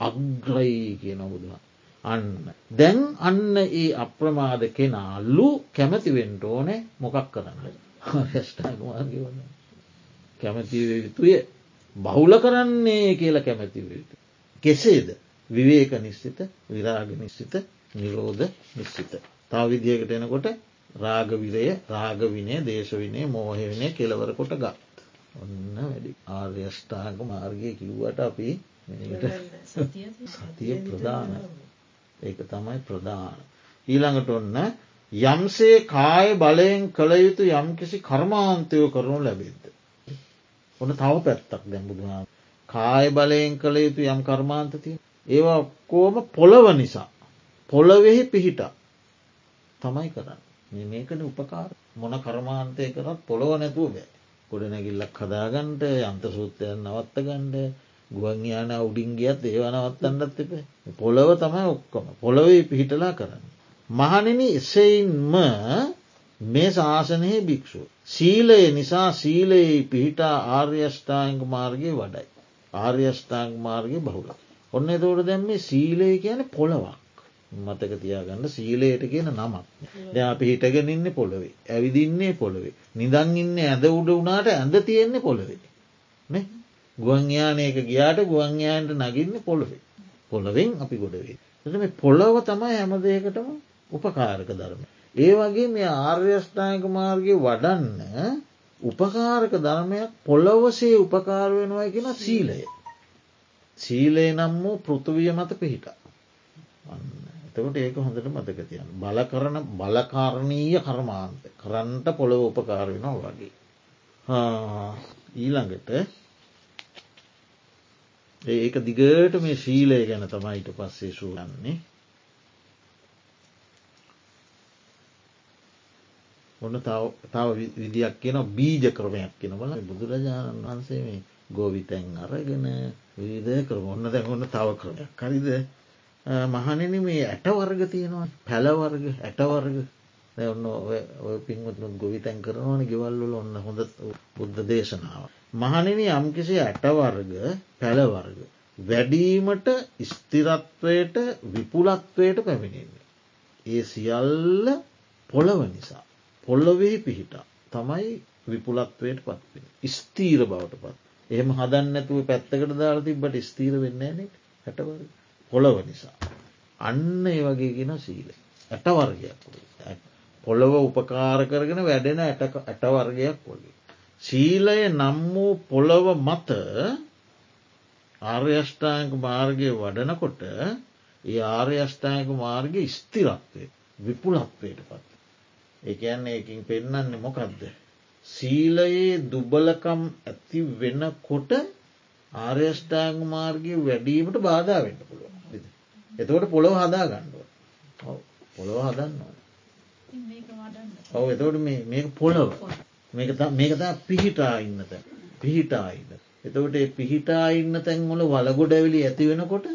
අග්‍රයි කියන බුදුහා. අන්න. දැන් අන්න ඒ අප්‍රමාද කෙනාල්ලු කැමතිවෙන්ට ඕනේ මොකක් කරන්න. හැස්ටාගවාගේ වන්න. කැමතිවයුතුය බහුල කරන්නේ කියලා කැමැතිවයුතු. කෙසේද විවේක නිශ්චිත විරාග නිශ්චිත නිරෝධ නිශ්චිත. තා විදිියකට එනකොට රාගවිරය රාගවිනය දේශවිනය මෝහවිනය කෙලවර කොට ගත්. ඔන්න වැඩි ආර්යෂ්ඨාක මාර්ගය කිව්වට අපි සතිය ප්‍රධාන ඒක තමයි ප්‍රධාන. ඊළඟට ඔන්න යම්සේ කාය බලයෙන් කළ යුතු යම්කිසි කර්මාන්තයෝ කරනු ලැබෙද්ද. ඔන්න තව පැත්තක් දැම්බුදුහා කාය බලයෙන් කළ යුතු යම් කර්මාන්තතිය ඒවා කෝම පොළොව නිසා පොළොවෙහි පිහිට තමයි කරන්න. මේකන උපකාර. මොන කර්මාන්තය කරත් පොළොව නැතුව බෑ. ගොඩනැගිල්ලක් හදාගන්ට යන්ත සූත්‍රයන් නවත්ත ගණ්ඩ ගුවන් යාන උඩින් ගියත් ඒව නවත්තන්නත් එප පොළොව තමයි ඔක්කොම පොළොවේ පිහිටලා කරන්න. මහනෙන එසයින්ම මේ ශාසනයේ භික්‍ෂු. සීලය නිසා සීලයේ පිහිටා ආර්යෂ්ඨාංග මාර්ගය වඩයි. ආර්යෂ්ඨාංග මාර්ගය බහුල. ඔන්න එතවට දැම් මේ සීලය කියන පොළවක්. මතක තියාගන්න සීලයට කියන නමක්. ද අපි හිටගෙන ඉන්න පොළොවේ ඇවිදින්නේ පොළොවේ. නිදන් ඉන්න ඇද උඩ වනාට ඇඳ තියෙන්නේ පොළොවේ. ගුවන්යානයක ගියාට ගුවන්යාන්ට නගින්න පොළොවේ. පොළොවෙන් අපි ගොඩවේ. එ මේ පොළොව තමයි හැමදයකටම උපකාරක ධර්ම. ඒ වගේ මේ ආර්යෂ්ඨායක මාර්ගය වඩන්න උපකාරක ධර්මයක් පොළොවසේ උපකාර වෙනවා කියෙන සීලය. සීලේ නම් වූ පෘතුවිය මත පිහිට. එතකට ඒක හොඳට මතක තියන්න. බල කරන බලකාරණීය කර්මාන්ත කරන්ට පොළොව උපකාර වෙනවා වගේ. ඊළඟට ඒක දිගට මේ ශීලය ගැන තමයිට පස්සේ සූලන්නේ ඔන්න තව විදියක් කියන බීජ ක්‍රමයක් කියනවල බුදුරජාණන් වහන්සේ මේ ගෝවිතැන් අරගෙන විවිධ කරම. ඔන්න දැන් ඔන්න තව ක්‍රමයක්. කරිද මහනෙන මේ ඇටවර්ග තියෙනවා පැලවර්ග ඇටවර්ග ඔන්න ඔය පින්වත්නුත් ගොවිතැන් කරනවන ගෙවල්ල ඔන්න හොඳ බුද්ධ දේශනාව. මහනෙන යම්කිසි ඇටවර්ග පැලවර්ග. වැඩීමට ස්තිරත්වයට විපුලත්වයට පැමිණෙන්නේ. ඒ සියල්ල පොළව නිසා. පොල්ලොවෙහි පිහිටා තමයි විපුලත්වයට පත්වෙන. ස්තීර බවට පත්. එහෙම හදන්නඇතුව පැත්තකට දාලා තිබට ස්තීර වෙන්න නෙ හැටවර පොළොව නිසා. අන්න ඒ වගේගෙන සීල. ඇටවර්ගයක් පොළොව උපකාර කරගෙන වැඩෙන ඇටවර්ගයක් වගේ. සීලය නම් වූ පොළොව මත ආර්යෂ්ඨායක මාර්ගය වඩනකොට ඒ ආර්යෂ්ඨායක මාර්ගය ස්තිරත්වය විපුලත්වයට පත්. එකන්න එකින් පෙන්නන්නේ මොකක්ද. සීලයේ දුබලකම් ඇති වෙනකොට ආර්යෂ්ඨාංග මාර්ගය වැඩීමට බාධා වෙන්න පුළුව. එතකොට පොළොව හදා ගණ්ඩුව පොළොව හදන්න ඔව එතවට මේක පොළොව මේකතා පිහිටා ඉන්නත පිහිටා ඉන්න. එතකොට පිහිටා ඉන්න තැන්වල වලගොඩැවිලි ඇති වෙනකොට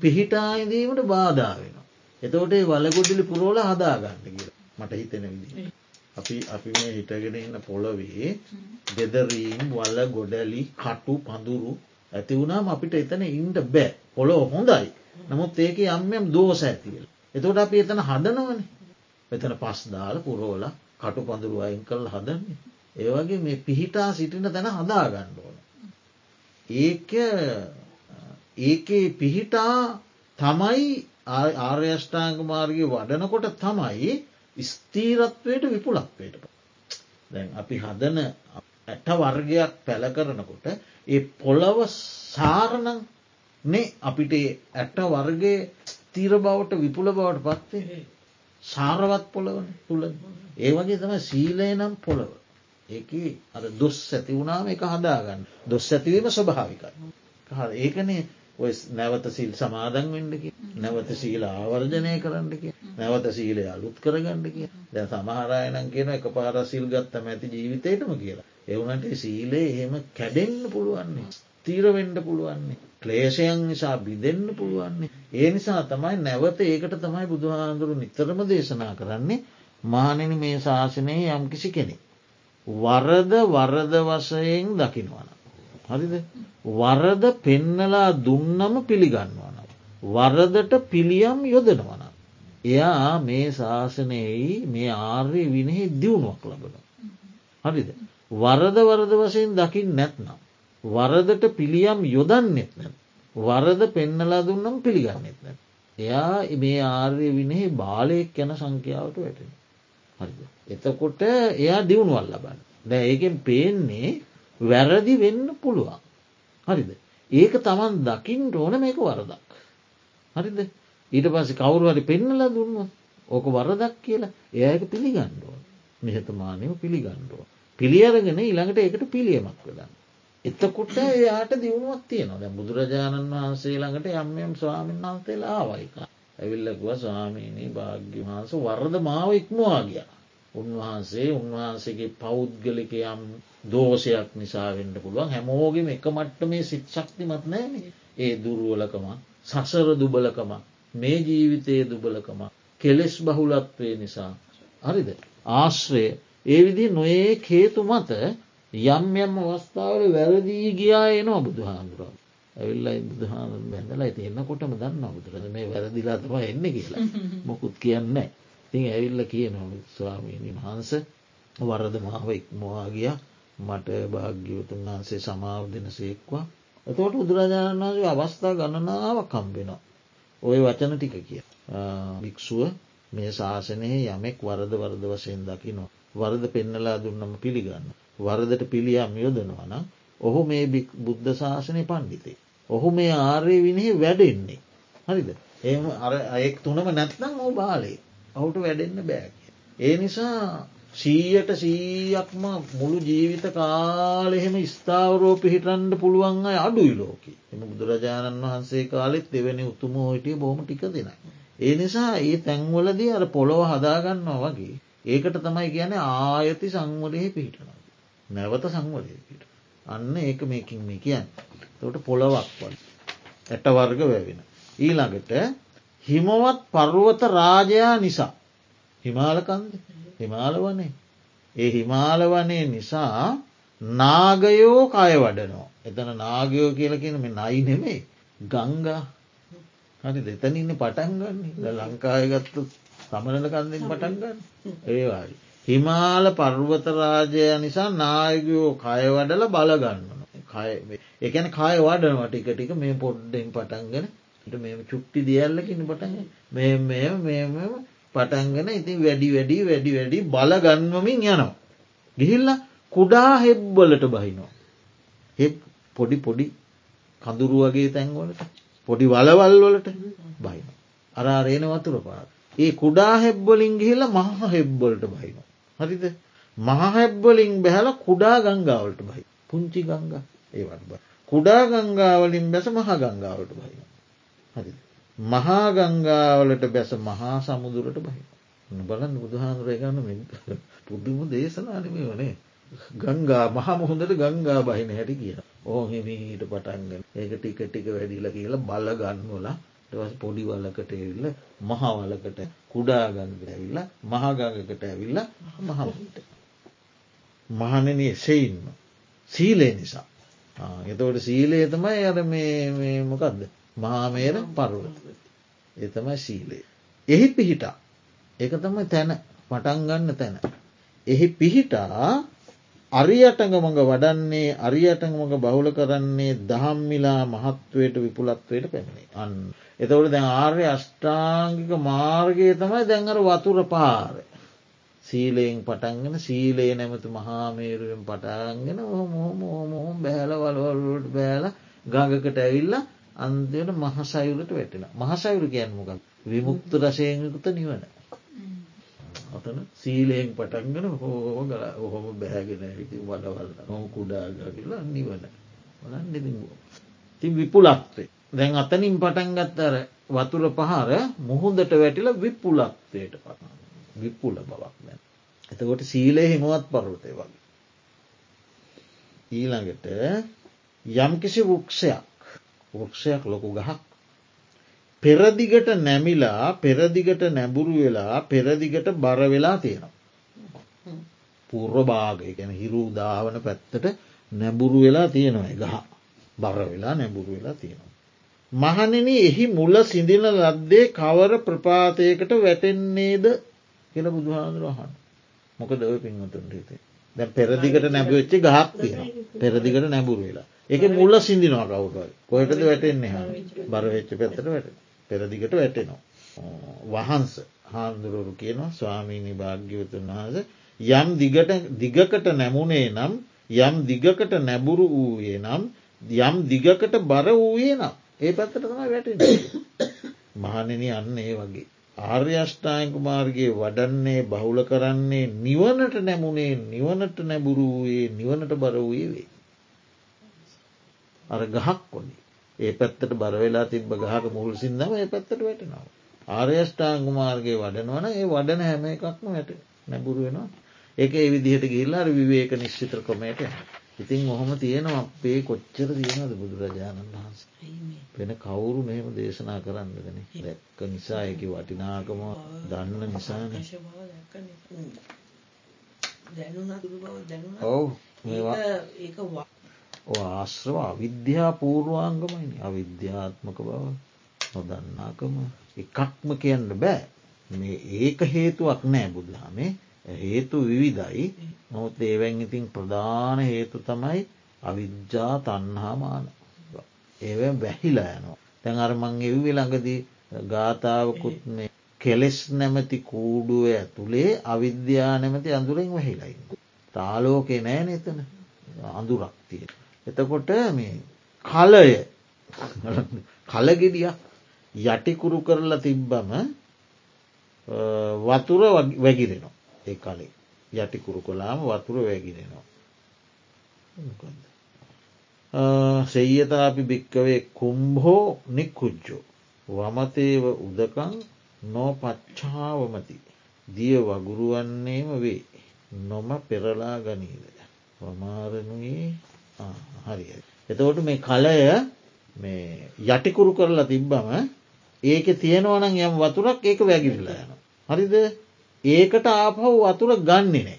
පිහිටායිදීමට බාධා වෙන. එතකොට වලගොඩිලි පුරෝල හදාගන්න කිය. මට හිතෙන විදි. අපි අපි මේ හිටගෙන ඉන්න පොළොවේ ගෙදරීම් වල ගොඩැලි කටු පඳුරු ඇති වුණාම අපිට එතන ඉන්ට බෑ පොළොව හොඳයි. නමුත් ඒක යම්යම් දෝස ඇතිල්. එතකොට අපි එතන හදනවන එතන පස් දාල පුරෝල කටු පඳුරු අයින් කල් හදන්නේ. ඒවගේ මේ පිහිටා සිටින තැන හදාගණ්ඩෝන. ඒක ඒකේ පිහිටා තමයි ආර්යෂ්ඨාංග මාර්ගය වඩනකොට තමයි ස්තීරත්වයට විපුලත්වයට දැන් අපි හදන ඇට වර්ගයක් පැල කරනකොට ඒ පොළව සාරණං නේ අපිට ඇට වර්ගය ස්තීර බවට විපුල බවට පත්වේ සාරවත් පොළවන තුළ ඒ වගේ තම සීලය නම් පොළව ඒක අර දොස් ඇති වුණාම එක හදාගන්න දොස් ඇතිවීම ස්වභාවිකයි. ඒකනේ ඔය නැවත සිල් සමාදන් වෙන්ඩකි නැවත සීල ආවර්ජනය කරන්නකි නැවත සීලය අලුත් කරගන්නකි දැ සමහරයනන් කියන එක පාර සිල් ගත්තම ඇති ජීවිතයටම කියලා. එවනට සීලේ එහෙම කැඩෙන්න්න පුළුවන්නේ. තීරවෙන්ඩ පුළුවන්නේ. ක්ලේෂයන් නිසා බිදෙන්න්න පුළුවන්නේ. ඒ නිසා තමයි නැවත ඒකට තමයි බුදුහාන්දුරු නිතරම දේශනා කරන්නේ මානනි මේ ශාසනයේ යම් කිසි කෙනෙ. වරද වරද වසයෙන් දකිනවන. හරිද වරද පෙන්නලා දුන්නම පිළිගන්නවන. වරදට පිළියම් යොදනවන. එයා මේ ශාසනයෙහි මේ ආර්ය විනෙහි දියුණුවක් ලබන. හරිද. වරද වරද වසයෙන් දකිින් නැත්නම්. වරදට පිළියම් යොදන්නෙත් නැ. වරද පෙන්නලා දුන්නම් පිළිගන්නෙත් නැ. එයා මේ ආර්ය විනෙහි බාලයෙක් යැන සංඛ්‍යාවට වැටෙන. හරිද. එතකොට එයා දියුණුවල් ලබන්න. දැ ඒකෙන් පේන්නේ වැරදි වෙන්න පුළුවන්. හරිද. ඒක තමන් දකිින් ඕන මේක වරදක්. හරිද ඊට පස්සේ කවුරු හරි පෙන්නල දුන්න ඕක වරදක් කියලා ඒක පිළිගණ්ඩුව. නිහතමානයව පිළිගණ්ඩුව. පිළියරගෙන ඊළඟට ඒකට පිළියමක් වෙදන්න. එතකොට එයාට දියුණුවක් තියනවා. දැ බුදුරජාණන් වහන්සේ ළඟට යම්යම් ස්වාමීන් වහන්සේලා ආවයික. ඇවිල්ලකුව ස්වාමීනී භාග්‍ය වහන්ස වරද මාව ඉක්මවා ගිය. උන්වහන්සේ උන්වහන්සේගේ පෞද්ගලිකයම් දෝෂයක් නිසා වෙන්න පුළුවන්. හැමෝගෙම එක මට්ට මේ සිත් ශක්තිමත් නෑන ඒ දුරුවලකම සසර දුබලකම මේ ජීවිතයේ දුබලකම කෙලෙස් බහුලත්වය නිසා. හරිද? ආශ්‍රය. ඒ විදි නොඒ කේතු මත යම් යම් අවස්ථාවල වැරදිී ගියා එනවා බුදුහාන්දුරව ඇවිල්ලයි බුදුහාම බැඳලා ඇති එන්නකොටම දන්න බුදුරද මේ වැරදිලා තම එන්න කියලා. මොකුත් කියන්න තින් ඇවිල්ල කියනවා ස්වාමීණී වහන්ස වරද මාව ඉක්මවාගිය මට භාග්‍යවතුන් වහන්සේ සමාව දෙන සේක්වා. එතකොට බුදුරජාණන් වහන්සේ අවස්ථා ගණනාව කම්බෙනවා ඔය වචන ටික කිය භික්‍ෂුව මේ ශාසනයේ යමෙක් වරද වරද වශයෙන් දකිනවා. වරද පෙන්නලා දුන්නම පිළිගන්න වරදට පිළියම් යොදනවනම් ඔහු මේ බුද්ධ ශාසනය පණ්ඩිතේ. ඔහු මේ ආර්ය විනෙහි වැඩෙන්නේ. හරිද. එම අර අයෙක් තුනම නැත්නම් ඕ බාලේ ඔහුට වැඩෙන්න බෑක. ඒ නිසා සීයට සීයක්ම මුළු ජීවිත කාලෙහෙම ස්ථාවරෝ පිහිටන්ඩ පුළුවන් අය අඩුයි ලෝක එම බුදුරජාණන් වහන්සේ කාලෙත් දෙවැනි උතුමෝ හිටිය බොහම ටික දෙනයි. ඒ නිසා ඒ තැන්වලදී අර පොළොව හදාගන්නවා වගේ ඒකට තමයි කියන ආයති සංවලයේ පිහිටනවා. නැවත සංවලයකට. අන්න ඒක මේකින් මේ කියන්න. තොට පොළොවක් වල. ඇට වර්ග වැවෙන. ඊළඟට හිමවත් පර්ුවත රාජයා නිසා. හිමාලකන්ද හිමාලවනේ. ඒ හිමාලවනේ නිසා නාගයෝ කය වඩනෝ. එතන නාගයෝ කියලකින මේ නයි නෙමේ ගංගා හරි දෙතන ඉන්න පටන්ගන්නේ ලංකායගත්තු සමනල කන්දෙන් පටන්ගන්න ඒවායි. හිමාල පර්වතරාජය නිසා නායකයෝ කයවඩල බලගන්නන එකන කය වඩනවා ටික ටික මේ පොඩ්ඩෙන් පටන්ගෙන මේ චුක්ටි දියල්ලකින්න පටන් මේ මේ පටන්ගෙන ඉතින් වැඩි වැඩි වැඩි වැඩි බලගන්වමින් යනවා. ගිහිල්ල කුඩා හෙබ්බලට බහිනවා. හෙ පොඩි පොඩි කඳුරු වගේ තැන්වලට පොඩි වලවල් වලට බහින. අරාරේන වතුර පාත්. ඒ කුඩා හෙබ්බොලින් ගිහිල්ල මහ හෙබ්බලට බහිනවා. හරිද මහහැබ්වලින් බැහල කුඩා ගංගාවලට බයි පුංචි ගංග ඒවත් බ. කුඩා ගංගාවලින් බැස මහ ගංගාවට බයි. හරි. මහා ගංගාවලට බැස මහා සමුදුරට බහි. බලන්න බුදුහාන්දුරය ගන්න පුදුම දේශනානමේ වනේ. ගංගා මහ මුහොඳට ගංගා බහින හැටි කිය ඕ හිමීට පටන්ග ඒක ටික ටික වැඩිල කියලා බල ගන්නවලා ටවස් පොඩි වලකට ඇවිල්ල මහවලකට කුඩාගංග ඇවිල්ල මහගඟකට ඇවිල්ල මහමට. මහනන එසෙයින්ම සීලේ නිසා. එතවට සීලේ තමයි අර මේ මොකක්ද මහාමේර පරුවත. එතමයි සීලේ. එහි පිහිටා ඒක තමයි තැන පටන්ගන්න තැන. එහි පිහිටා අරියටඟමඟ වඩන්නේ අරියටඟමඟ බහුල කරන්නේ දහම්මිලා මහත්වයට විපුලත්වයට පැමිණේ අන්න. එතවට දැන් ආර්ය අෂ්ටාංගික මාර්ගය තමයි දැඟර වතුර පාර. සීලයෙන් පටන්ගෙන සීලේ නැමතු මහාමේරුවෙන් පටන්ගෙන හොම හොම බෑල වලවල්ලට බෑල ගඟකට ඇවිල්ල අන්දයට මහසයුරට වැටෙන මහසයුරු කියන්මකක් විමුක්ත රශයකුත නිවන. අතන සීලයෙන් පටන්ගෙන හෝ ගල ඔහොම බෑගෙන ඉති වඩවල්ල නොම කුඩාගකිලා නිවන. වලන් ති විපුලක්වේ දැන් අතනින් පටන්ගත්තර වතුර පහර මුහුදට වැටිල විපුලක්වයට පටන විපුල බවක් දැන් එතකොට සීලය හිමවත් පරුතය වගේ. ඊළඟට යම්කිසි වෘක්ෂයක් වෘක්ෂයක් ලොකු ගහක් පෙරදිගට නැමිලා පෙරදිගට නැබුරු වෙලා පෙරදිගට බර වෙලා තියෙනවා. පූර්ව භාගය ගැන හිරු දාවන පැත්තට නැබුරු වෙලා තියෙනවා ගහ. බර වෙලා නැබුරු වෙලා තියෙනවා. මහනෙන එහි මුල සිඳින ලද්දේ කවර ප්‍රපාතයකට වැටෙන්නේද කියල බුදුහාදුරහන් මොක දව පින්වතුන්ට හිතේ දැ පෙරදිගට නැබවෙච්චි ගහක් තියෙන පෙරදිගට නැබුරු වෙලා. එක මුල්ල සිින්දිනවා කවුටයි කොයටද වැටෙන්නේ? හ බරවෙච්ච පැත්තට වැට පෙරදිගට වැටෙනවා. වහන්ස හාමුදුරුවරු කියනවා ස්වාමීණි භාග්‍යවතුන් වහස යම් දිගකට නැමුණේ නම් යම් දිගකට නැබුරු වූයේ නම් යම් දිගකට බර වූයේ නම් ඒ පැත්තට තමයි වැටෙන. මහනෙන අන්න ඒ වගේ. ආර්යෂ්ඨායක මාර්ගයේ වඩන්නේ බහුල කරන්නේ නිවනට නැමුණේ නිවනට නැබුරු වූයේ නිවනට බර වූයේ වේ. අර ගහක් කොඩි. ඒ පැත්තට බරවෙලා තිබ ගහක මුහුල් සිින්දම ඒ පැත්තට වැටෙනවා. ආර්යෂ්ඨාංග මාර්ගය වඩනවන ඒ වඩන හැම එකක්ම වැට නැබුරු වෙනවා. ඒක ඒ විදිහට ගිල්ලාර විවේක නිශ්චිත්‍ර කොමයට ඉතින් ඔහොම තියෙනවා අපේ කොච්චර තියෙනවද බුදුරජාණන් වහන්ස. වෙන කවුරු මෙහෙම දේශනා කරන්නගෙන දැක්ක නිසා එක වටිනාකම දන්න නිසාන ඔව් ඒ ආශ්‍රව අවිද්‍යා පූර්වාංගමයිනි අවිද්‍යාත්මක බව නොදන්නාකම එකක්ම කියන්න බෑ. මේ ඒක හේතුවක් නෑ බුදුහමේ. හේතු විවිධයි. නොත් ඒවැන් ඉතින් ප්‍රධාන හේතු තමයි අවිද්‍යා තන්හාමාන ඒව වැහිලා යනවා. තැන් අරමං එව්වෙ ළඟදී ගාථාවකුත් මේ කෙලෙස් නැමැති කූඩුව ඇතුළේ අවිද්‍යා නැමැති අඳුරෙන් වැහිලයි. තාලෝකෙ නෑ නතන අඳුරක් තියෙන. එතකොට මේ කලය කලගෙඩියක් යටිකුරු කරලා තිබ්බම වතුර වැගිරෙනවා ඒ කලේ යටිකුරු කොලාම වතුර වැගිරෙනවා සෙයතාපි භික්කවේ කුම්හෝ නික්කුජ්ජෝ වමතේව උදකං නෝ පච්චාවමති දිය වගුරුවන්නේම වේ. නොම පෙරලා ගනීද වමාරනුයේ හරි එතකොට මේ කලය මේ යටිකුරු කරලා තිබ්බම ඒක තියෙනවනම් යම් වතුරක් ඒක වැගිරිලා යන. හරිද ඒකට ආපහු වතුර ගන්නේ නෑ.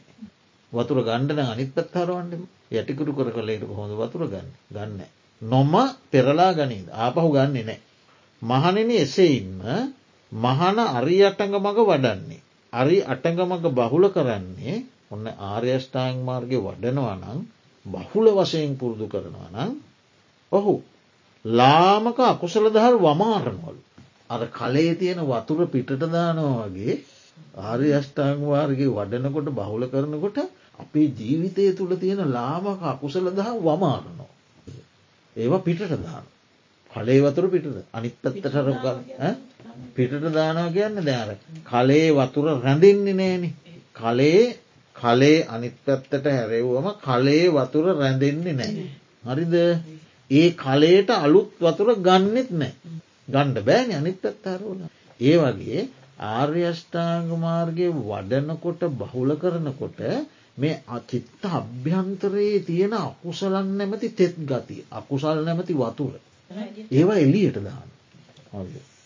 වතුර ගණ්ඩන අනිත් පත්හරවන්ඩ යටිකුරු කර කලේට හොඳ වතුර ගන්න ගන්න. නොම පෙරලා ගනීද ආපහු ගන්නේ නෑ. මහනෙන එසෙයින්ම මහන අරි අටඟ මඟ වඩන්නේ. අරි අටඟ මඟ බහුල කරන්නේ ඔන්න ආර්යෂ්ඨාං මාර්ගය වඩනවනං බහුල වශයෙන් පුරුදු කරනවා නම් ඔහු ලාමක අකුසල දහල් වමාරනවලු. අර කලේ තියෙන වතුර පිටට දානවා වගේ ආර්ය අෂ්ඨාංවාර්ගේ වඩනකොට බහුල කරනකොට අපේ ජීවිතය තුළ තියෙන ලාමක අකුසල දහ වමාරනවා. ඒවා පිටට දාන. කලේ වතුර පිටද අනිත් පත්තටරක පිටට දානවා කියන්න දැර කලේ වතුර රැඳෙන්නේ නෑන කලේ කලේ අනිත් පැත්තට හැරෙව්වම කලේ වතුර රැඳෙන්නේ නෑ. හරිද ඒ කලේට අලුත් වතුර ගන්නෙත් නෑ. ගණ්ඩ බෑන අනිත් පැත්තාරෝල. ඒ වගේ ආර්යෂ්ඨාංග මාර්ගය වඩනකොට බහුල කරනකොට මේ අචිත්ත අභ්‍යන්තරයේ තියෙන අකුසලන් නැමති තෙත් ගති අකුසල් නැමති වතුර. ඒවා එලියට දාන.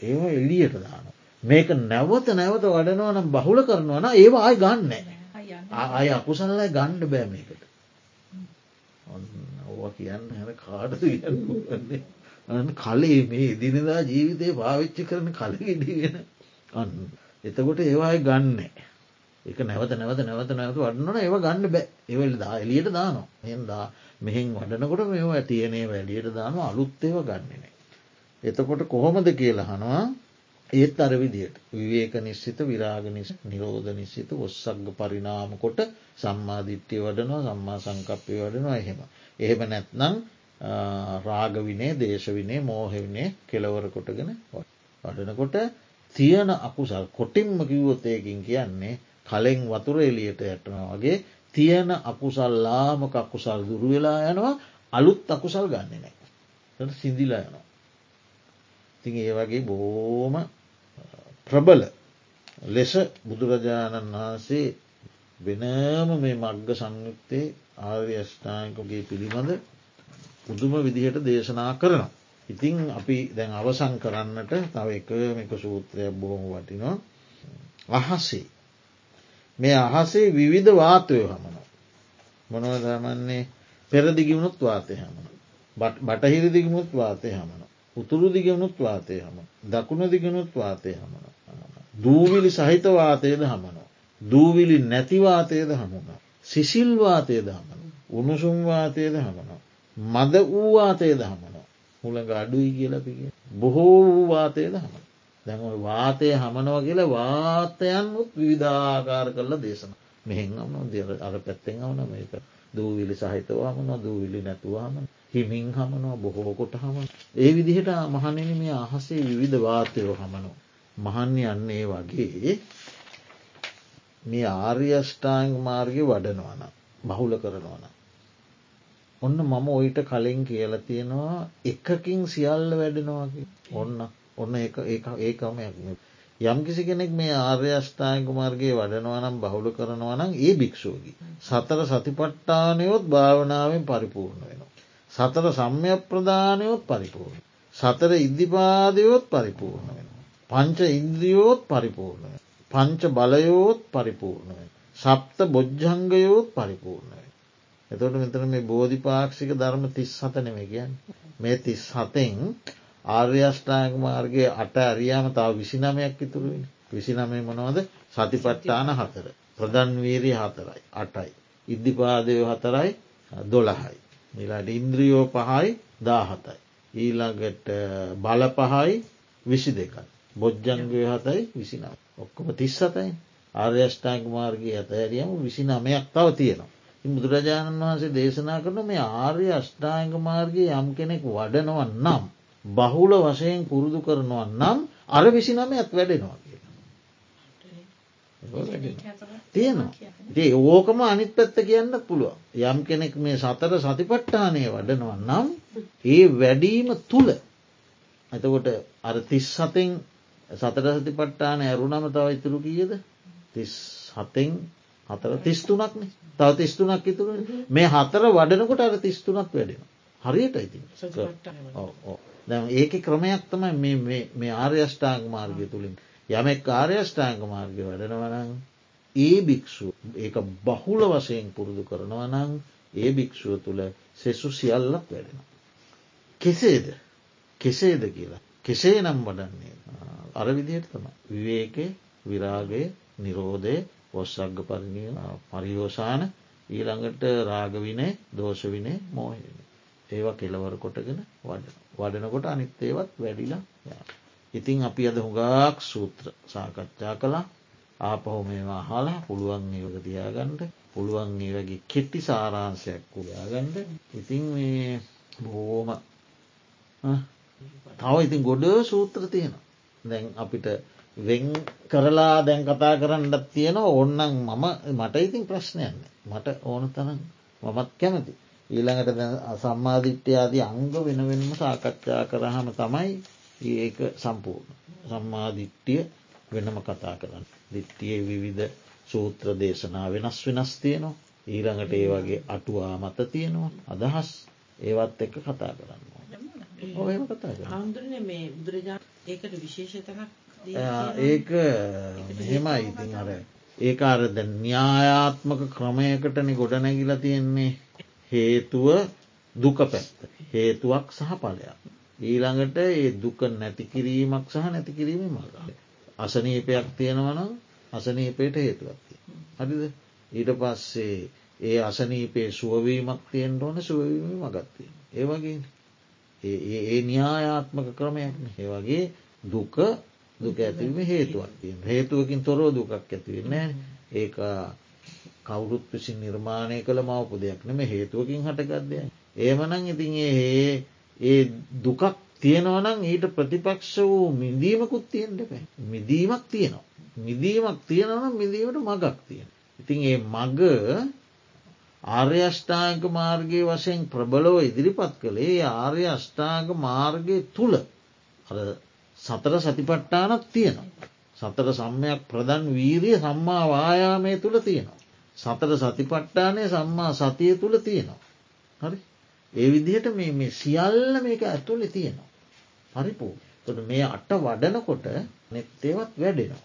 ඒවා එලියට දාන. මේක නැවත නැවත වඩනවනම් බහුල කරනවන ඒවා අයි ගන්න. අය අකුසල්ලයි ගණ්ඩ බෑමකට ඕ කියන්න හැන කාටද කියන්න? අන්න කලේ මේ දිනදා ජීවිතය පාවිච්චි කරන කලගෙඩිගෙන අන්න. එතකොට ඒවායි ගන්න. එක නැවත නැවත නැවත නැවත වඩන්නන ඒව ගන්න බෑ. එවල් දා එලියට දානවා. එදා මෙහෙන් වඩනකොට මේවා තියනේ වැඩියට දාන අලුත් ඒව ගන්නනේ එතකොට කොහොමද කියලා හනවා ඒත් අර විදියට විවේක නිශ්චිත විරාගනිස් නිරෝධ නිශ්චිත ඔස්සක්ග පරිනාම කොට සම්මාධිට්්‍යය වඩනවා සම්මා සංකප්පය වඩනවා එහෙම. එහෙම නැත්නං රාගවිනේ දේශවිනේ මෝහෙවිනේ කෙලවර කොටගෙන වඩනකොට තියන අකුසල් කොටින්ම කිව්වොතයකින් කියන්නේ කලෙන් වතුර එලියට ඇටනවා වගේ තියෙන අකුසල්ලාමක අකුසල් දුරු වෙලා යනවා අලුත් අකුසල් ගන්න නෑ සිදිලා යනවා. ඉතින් ඒ වගේ බෝම ප්‍රබල ලෙස බුදුරජාණන් වහන්සේ වෙනම මේ මග්ග සංයුක්තේ ආර්ය අෂ්ඨායකගේ පිළිබඳ පුදුම විදිහට දේශනා කරනවා. ඉතිං අපි දැන් අවසං කරන්නට තව එක එක සූත්‍රයක් බොහොම වටිනවා. අහසේ. මේ අහසේ විවිධ වාතය හමන. මොනව දමන්නේ පෙරදිගිමුණුත් වාතය හමන. බටහිරි දිගමුත් වාතය හමන. උතුරු දිගමුණුත් වාතය හම. දකුණ දිගනුත් වාතය හමන. දූවිලි සහිත වාතයද හමනවා. දූවිලි නැතිවාතයද හමුණ. සිසිල්වාතයද හමන. උණුසුම්වාතයද හමනවා. මද වූවාතයද හමනවා. හුළඟ අඩුයි කියලපිගේ. බොහෝ වූවාතයද හම. දැම වාතය හමනව කියල වාතයන් උත් විවිධාකාර කරලා දේශන. මෙහෙන් අමන දෙර අර පැත්තෙන් අවන මේක දූවිලි සහිතව හමන දූවිලි නැතුවාම හිමින් හමනවා බොහෝ කොට හම. ඒ විදිහට මහනෙන මේ අහසේ විවිධ වාතයෝ හමනවා. මහන්න යන්නේ වගේ මේ ආර්යෂ්ඨාංග මාර්ගය වඩනවන බහුල කරනවන. ඔන්න මම ඔයිට කලින් කියල තියෙනවා එකකින් සියල්ල වැඩෙනවාගේ ඔන්න ඔන්න ඒකම යම් කිසි කෙනෙක් මේ ආර්යෂ්ඨායක මාර්ගයේ වඩනවනම් බහුල කරනවනම් ඒ භික්ෂෝගී. සතර සතිපට්ටානයොත් භාවනාවෙන් පරිපූර්ණ වෙනවා. සතර සම්යක් ප්‍රධානයොත් පරිපූර්ණ. සතර ඉද්ධිපාදයොත් පරිපූර්ණ වෙන. පංච ඉන්ද්‍රියෝත් පරිපූර්ණය. පංච බලයෝත් පරිපූර්ණය. සප්ත බොජ්ජංගයෝත් පරිපූර්ණය. එතොට මෙතන මේ බෝධිපාක්ෂික ධර්ම තිස් හතනෙම කියන් මේ තිස් හතෙන් ආර්යෂ්ඨායක මාර්ගගේ අට අරියාම තාව විසිනමයක් ඉතුරුයි විසිනමය මොනවද සතිපට්ටාන හතර ප්‍රධන්වීරී හතරයි අටයි. ඉද්ධිපාදය හතරයි දොළහයි. නිලාට ඉන්ද්‍රියෝ පහයි දාහතයි. ඊළඟට බල පහයි විසි දෙකයි. බොජ්ජංගය හතයි විසිනම්. ඔක්කොම තිස් සතයි ආර්යෂ්ඨාංක මාර්ගය ඇත ඇරියම විසි නමයක් තව තියෙනවා. බුදුරජාණන් වහන්සේ දේශනා කරන මේ ආර්ය අෂ්ඨාංග මාර්ගය යම් කෙනෙක් වඩනව නම්. බහුල වශයෙන් පුරුදු කරනවා නම් අර විසි නමයක් වැඩෙනවා කිය. තියෙනවා. ඒ ඕකම අනිත් පැත්ත කියන්න පුළුව. යම් කෙනෙක් මේ සතර සතිපට්ටානය වඩනවා නම් ඒ වැඩීම තුළ එතකොට අර තිස් සතෙන් සතර සති පට්ටාන ඇරුණම තව ඉතුරු කියද? තිස් හතෙන් හතර තිස්තුනක්නේ. තව තිස්තුනක් ඉතුර මේ හතර වඩනකොට අර තිස්තුනක් වැඩෙන හරියට ඉති දැ ඒක ක්‍රමයක් තමයි මේ ආර්යෂ්ඨාංග මාර්ගය තුළින් යමෙක් ආර්යෂ්ඨාංග මාර්ගය වැඩනවනං ඒ භික්‍ෂු ඒක බහුල වශයෙන් පුරුදු කරනවනං ඒ භික්‍ෂුව තුළ සෙසු සියල්ලක් වැඩෙන. කෙසේද? කෙසේද කියලා. කෙසේ නම් වඩන්නේ? අර විදියට තම විවේකය විරාගය නිරෝධය ඔස්සග්ග පරිණිය පරියෝෂාන ඊළඟට රාගවිනේ දෝෂවිනේ මෝහන ඒවා කෙලවර කොටගෙන වඩ වඩනකොට අනිත් ඒවත් වැඩිලා ඉතිං අපි අද හුඟාක් සූත්‍ර සාකච්ඡා කළා. ආපහු මේවා හලා පුළුවන් ඒවක තියාගන්නට පුළුවන් ඒ වගේ කෙට්ටි සාරාංශයක් කුයාගන්ඩ ඉතිං මේ බෝම තව ඉතින් ගොඩ සූත්‍ර තියෙනවා. දැන් අපිට වෙන් කරලා දැන් කතා කරන්නත් තියෙන ඔන්නන් මම මට ඉතින් ප්‍රශ්නයන්න මට ඕන තනම් මමත් කැමති. ඊළඟට සම්මාධිට්්‍යයාදී අංග වෙනවෙන්ම සාකච්ඡා කරහම තමයි ඒක සම්පූර්ණ. සම්මාධිට්ටිය වෙනම කතා කරන්න. දිට්ටියේ විවිධ සූත්‍ර දේශනා වෙනස් වෙනස් තියනවා. ඊළඟට ඒ වගේ අටුවා මත තියෙනවා අදහස් ඒවත් එක්ක කතා කරන්න. ඔහම කතා හාමුදුරන මේ බුදුරජාණන් ඒකට විශේෂතනක් ඒක මෙහෙමයි ඉතින් අර ඒක අර ද න්‍යායාත්මක ක්‍රමයකටන ගොඩනැගිලා තියෙන්නේ හේතුව දුක පැත්ත හේතුවක් සහ පලයක්. ඊළඟට ඒ දුක නැතිකිරීමක් සහ නැතිකිරීම මග. අසනීපයක් තියෙනවනම් අසනීපයට හේතුවක්තිය. හරිද? ඊට පස්සේ ඒ අසනීපේ සුවවීමක් තියෙන් ඕන සුවවීම මගත්තිය. ඒ වගේ ඒ න්‍යායාත්මක ක්‍රමයක් ඒ වගේ දුක දුක ඇතිවීම හේතුවක් තිය හේතුවකින් තොරෝ දුකක් ඇතිවෙන්න ඒ කවුරුත් විසින් නිර්මාණය කළ මවපු දෙයක් නෙම හේතුවකින් හටගත්දය ඒමනං ඉතින් ඒ ඒ දුකක් තියෙනවනම් ඊට ප්‍රතිපක්ෂ වූ මිදීමකුත් තියෙන්ට පැ මිදීමක් තියෙනවා. මිදීමක් තියෙනවනම් මිදීමට මගක් තියෙන. ඉතින් ඒ මග ආර්ය අෂ්ඨාංක මාර්ගය වශයෙන් ප්‍රබලව ඉදිරිපත් කළේ ආර්ය අෂ්ඨාංක මාර්ගය තුළ සතර සතිපට්ටානක් තියෙනවා. සතර සම්මයක් ප්‍රධන් වීරිය සම්මා වායාමය තුළ තියෙනවා. සතර සතිපට්ටානය සම්මා සතිය තුළ තියෙනවා. හරි ඒ විදිහට මේ සියල්ල මේක ඇතුළෙ තියෙනවා. හරිපු තොට මේ අට වඩනකොට නෙත්තේවත් වැඩෙනවා.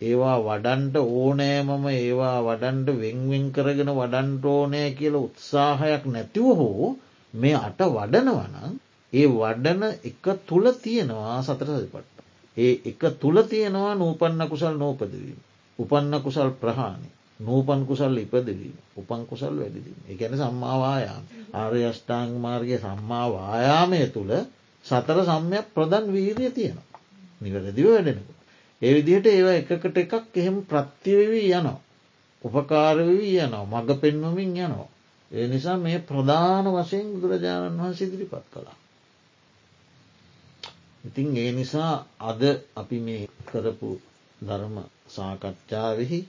ඒවා වඩන්ට ඕනෑමම ඒවා වඩන්ට වෙංවෙන් කරගෙන වඩන්ට ඕනෑ කියල උත්සාහයක් නැතිව හෝ මේ අට වඩනවනම් ඒ වඩන එක තුළ තියෙනවා සතර සතිපට්ට. ඒ එක තුළ තියෙනවා නූපන්න කුසල් නෝපදවීම. උපන්න කුසල් ප්‍රහාණි නූපන් කුසල් ඉපදවීම උපන් කුසල් වැඩිදීම එකැන සම්මාවායාම ආර්ය අෂ්ඨාංග මාර්ගය සම්මාවායාමය තුළ සතර සම්යක් ප්‍රධන් වීරිය තියෙනවා. නිවැරදිව වැඩෙනකු. ඒ විදිහට ඒවා එකකට එකක් එහෙම ප්‍රත්තිවවී යනවා. උපකාරවී යනවා මඟ පෙන්වමින් යනවා. ඒ නිසා මේ ප්‍රධාන වශයෙන් බුදුරජාණන් වහන්සේ ඉදිරිපත් කළා. ඉතින් ඒ නිසා අද අපි මේ කරපු ධර්ම සාකච්ඡාවෙහි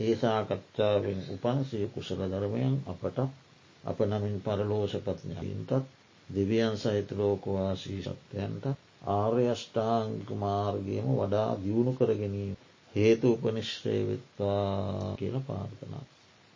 ඒ සාකච්ඡාවෙන් උපන්සේ කුසල ධර්මයන් අපට අප නමින් පරලෝෂපත්ඥයින්ටත් දෙවියන් සහිත ලෝකවාසී සත්‍යයන්ට ආර්යෂ්ඨාංක මාර්ගයම වඩා දියුණු කරගැනීම හේතු උපනිශ්්‍රයවෙත්වා කියල පාර්ථනා.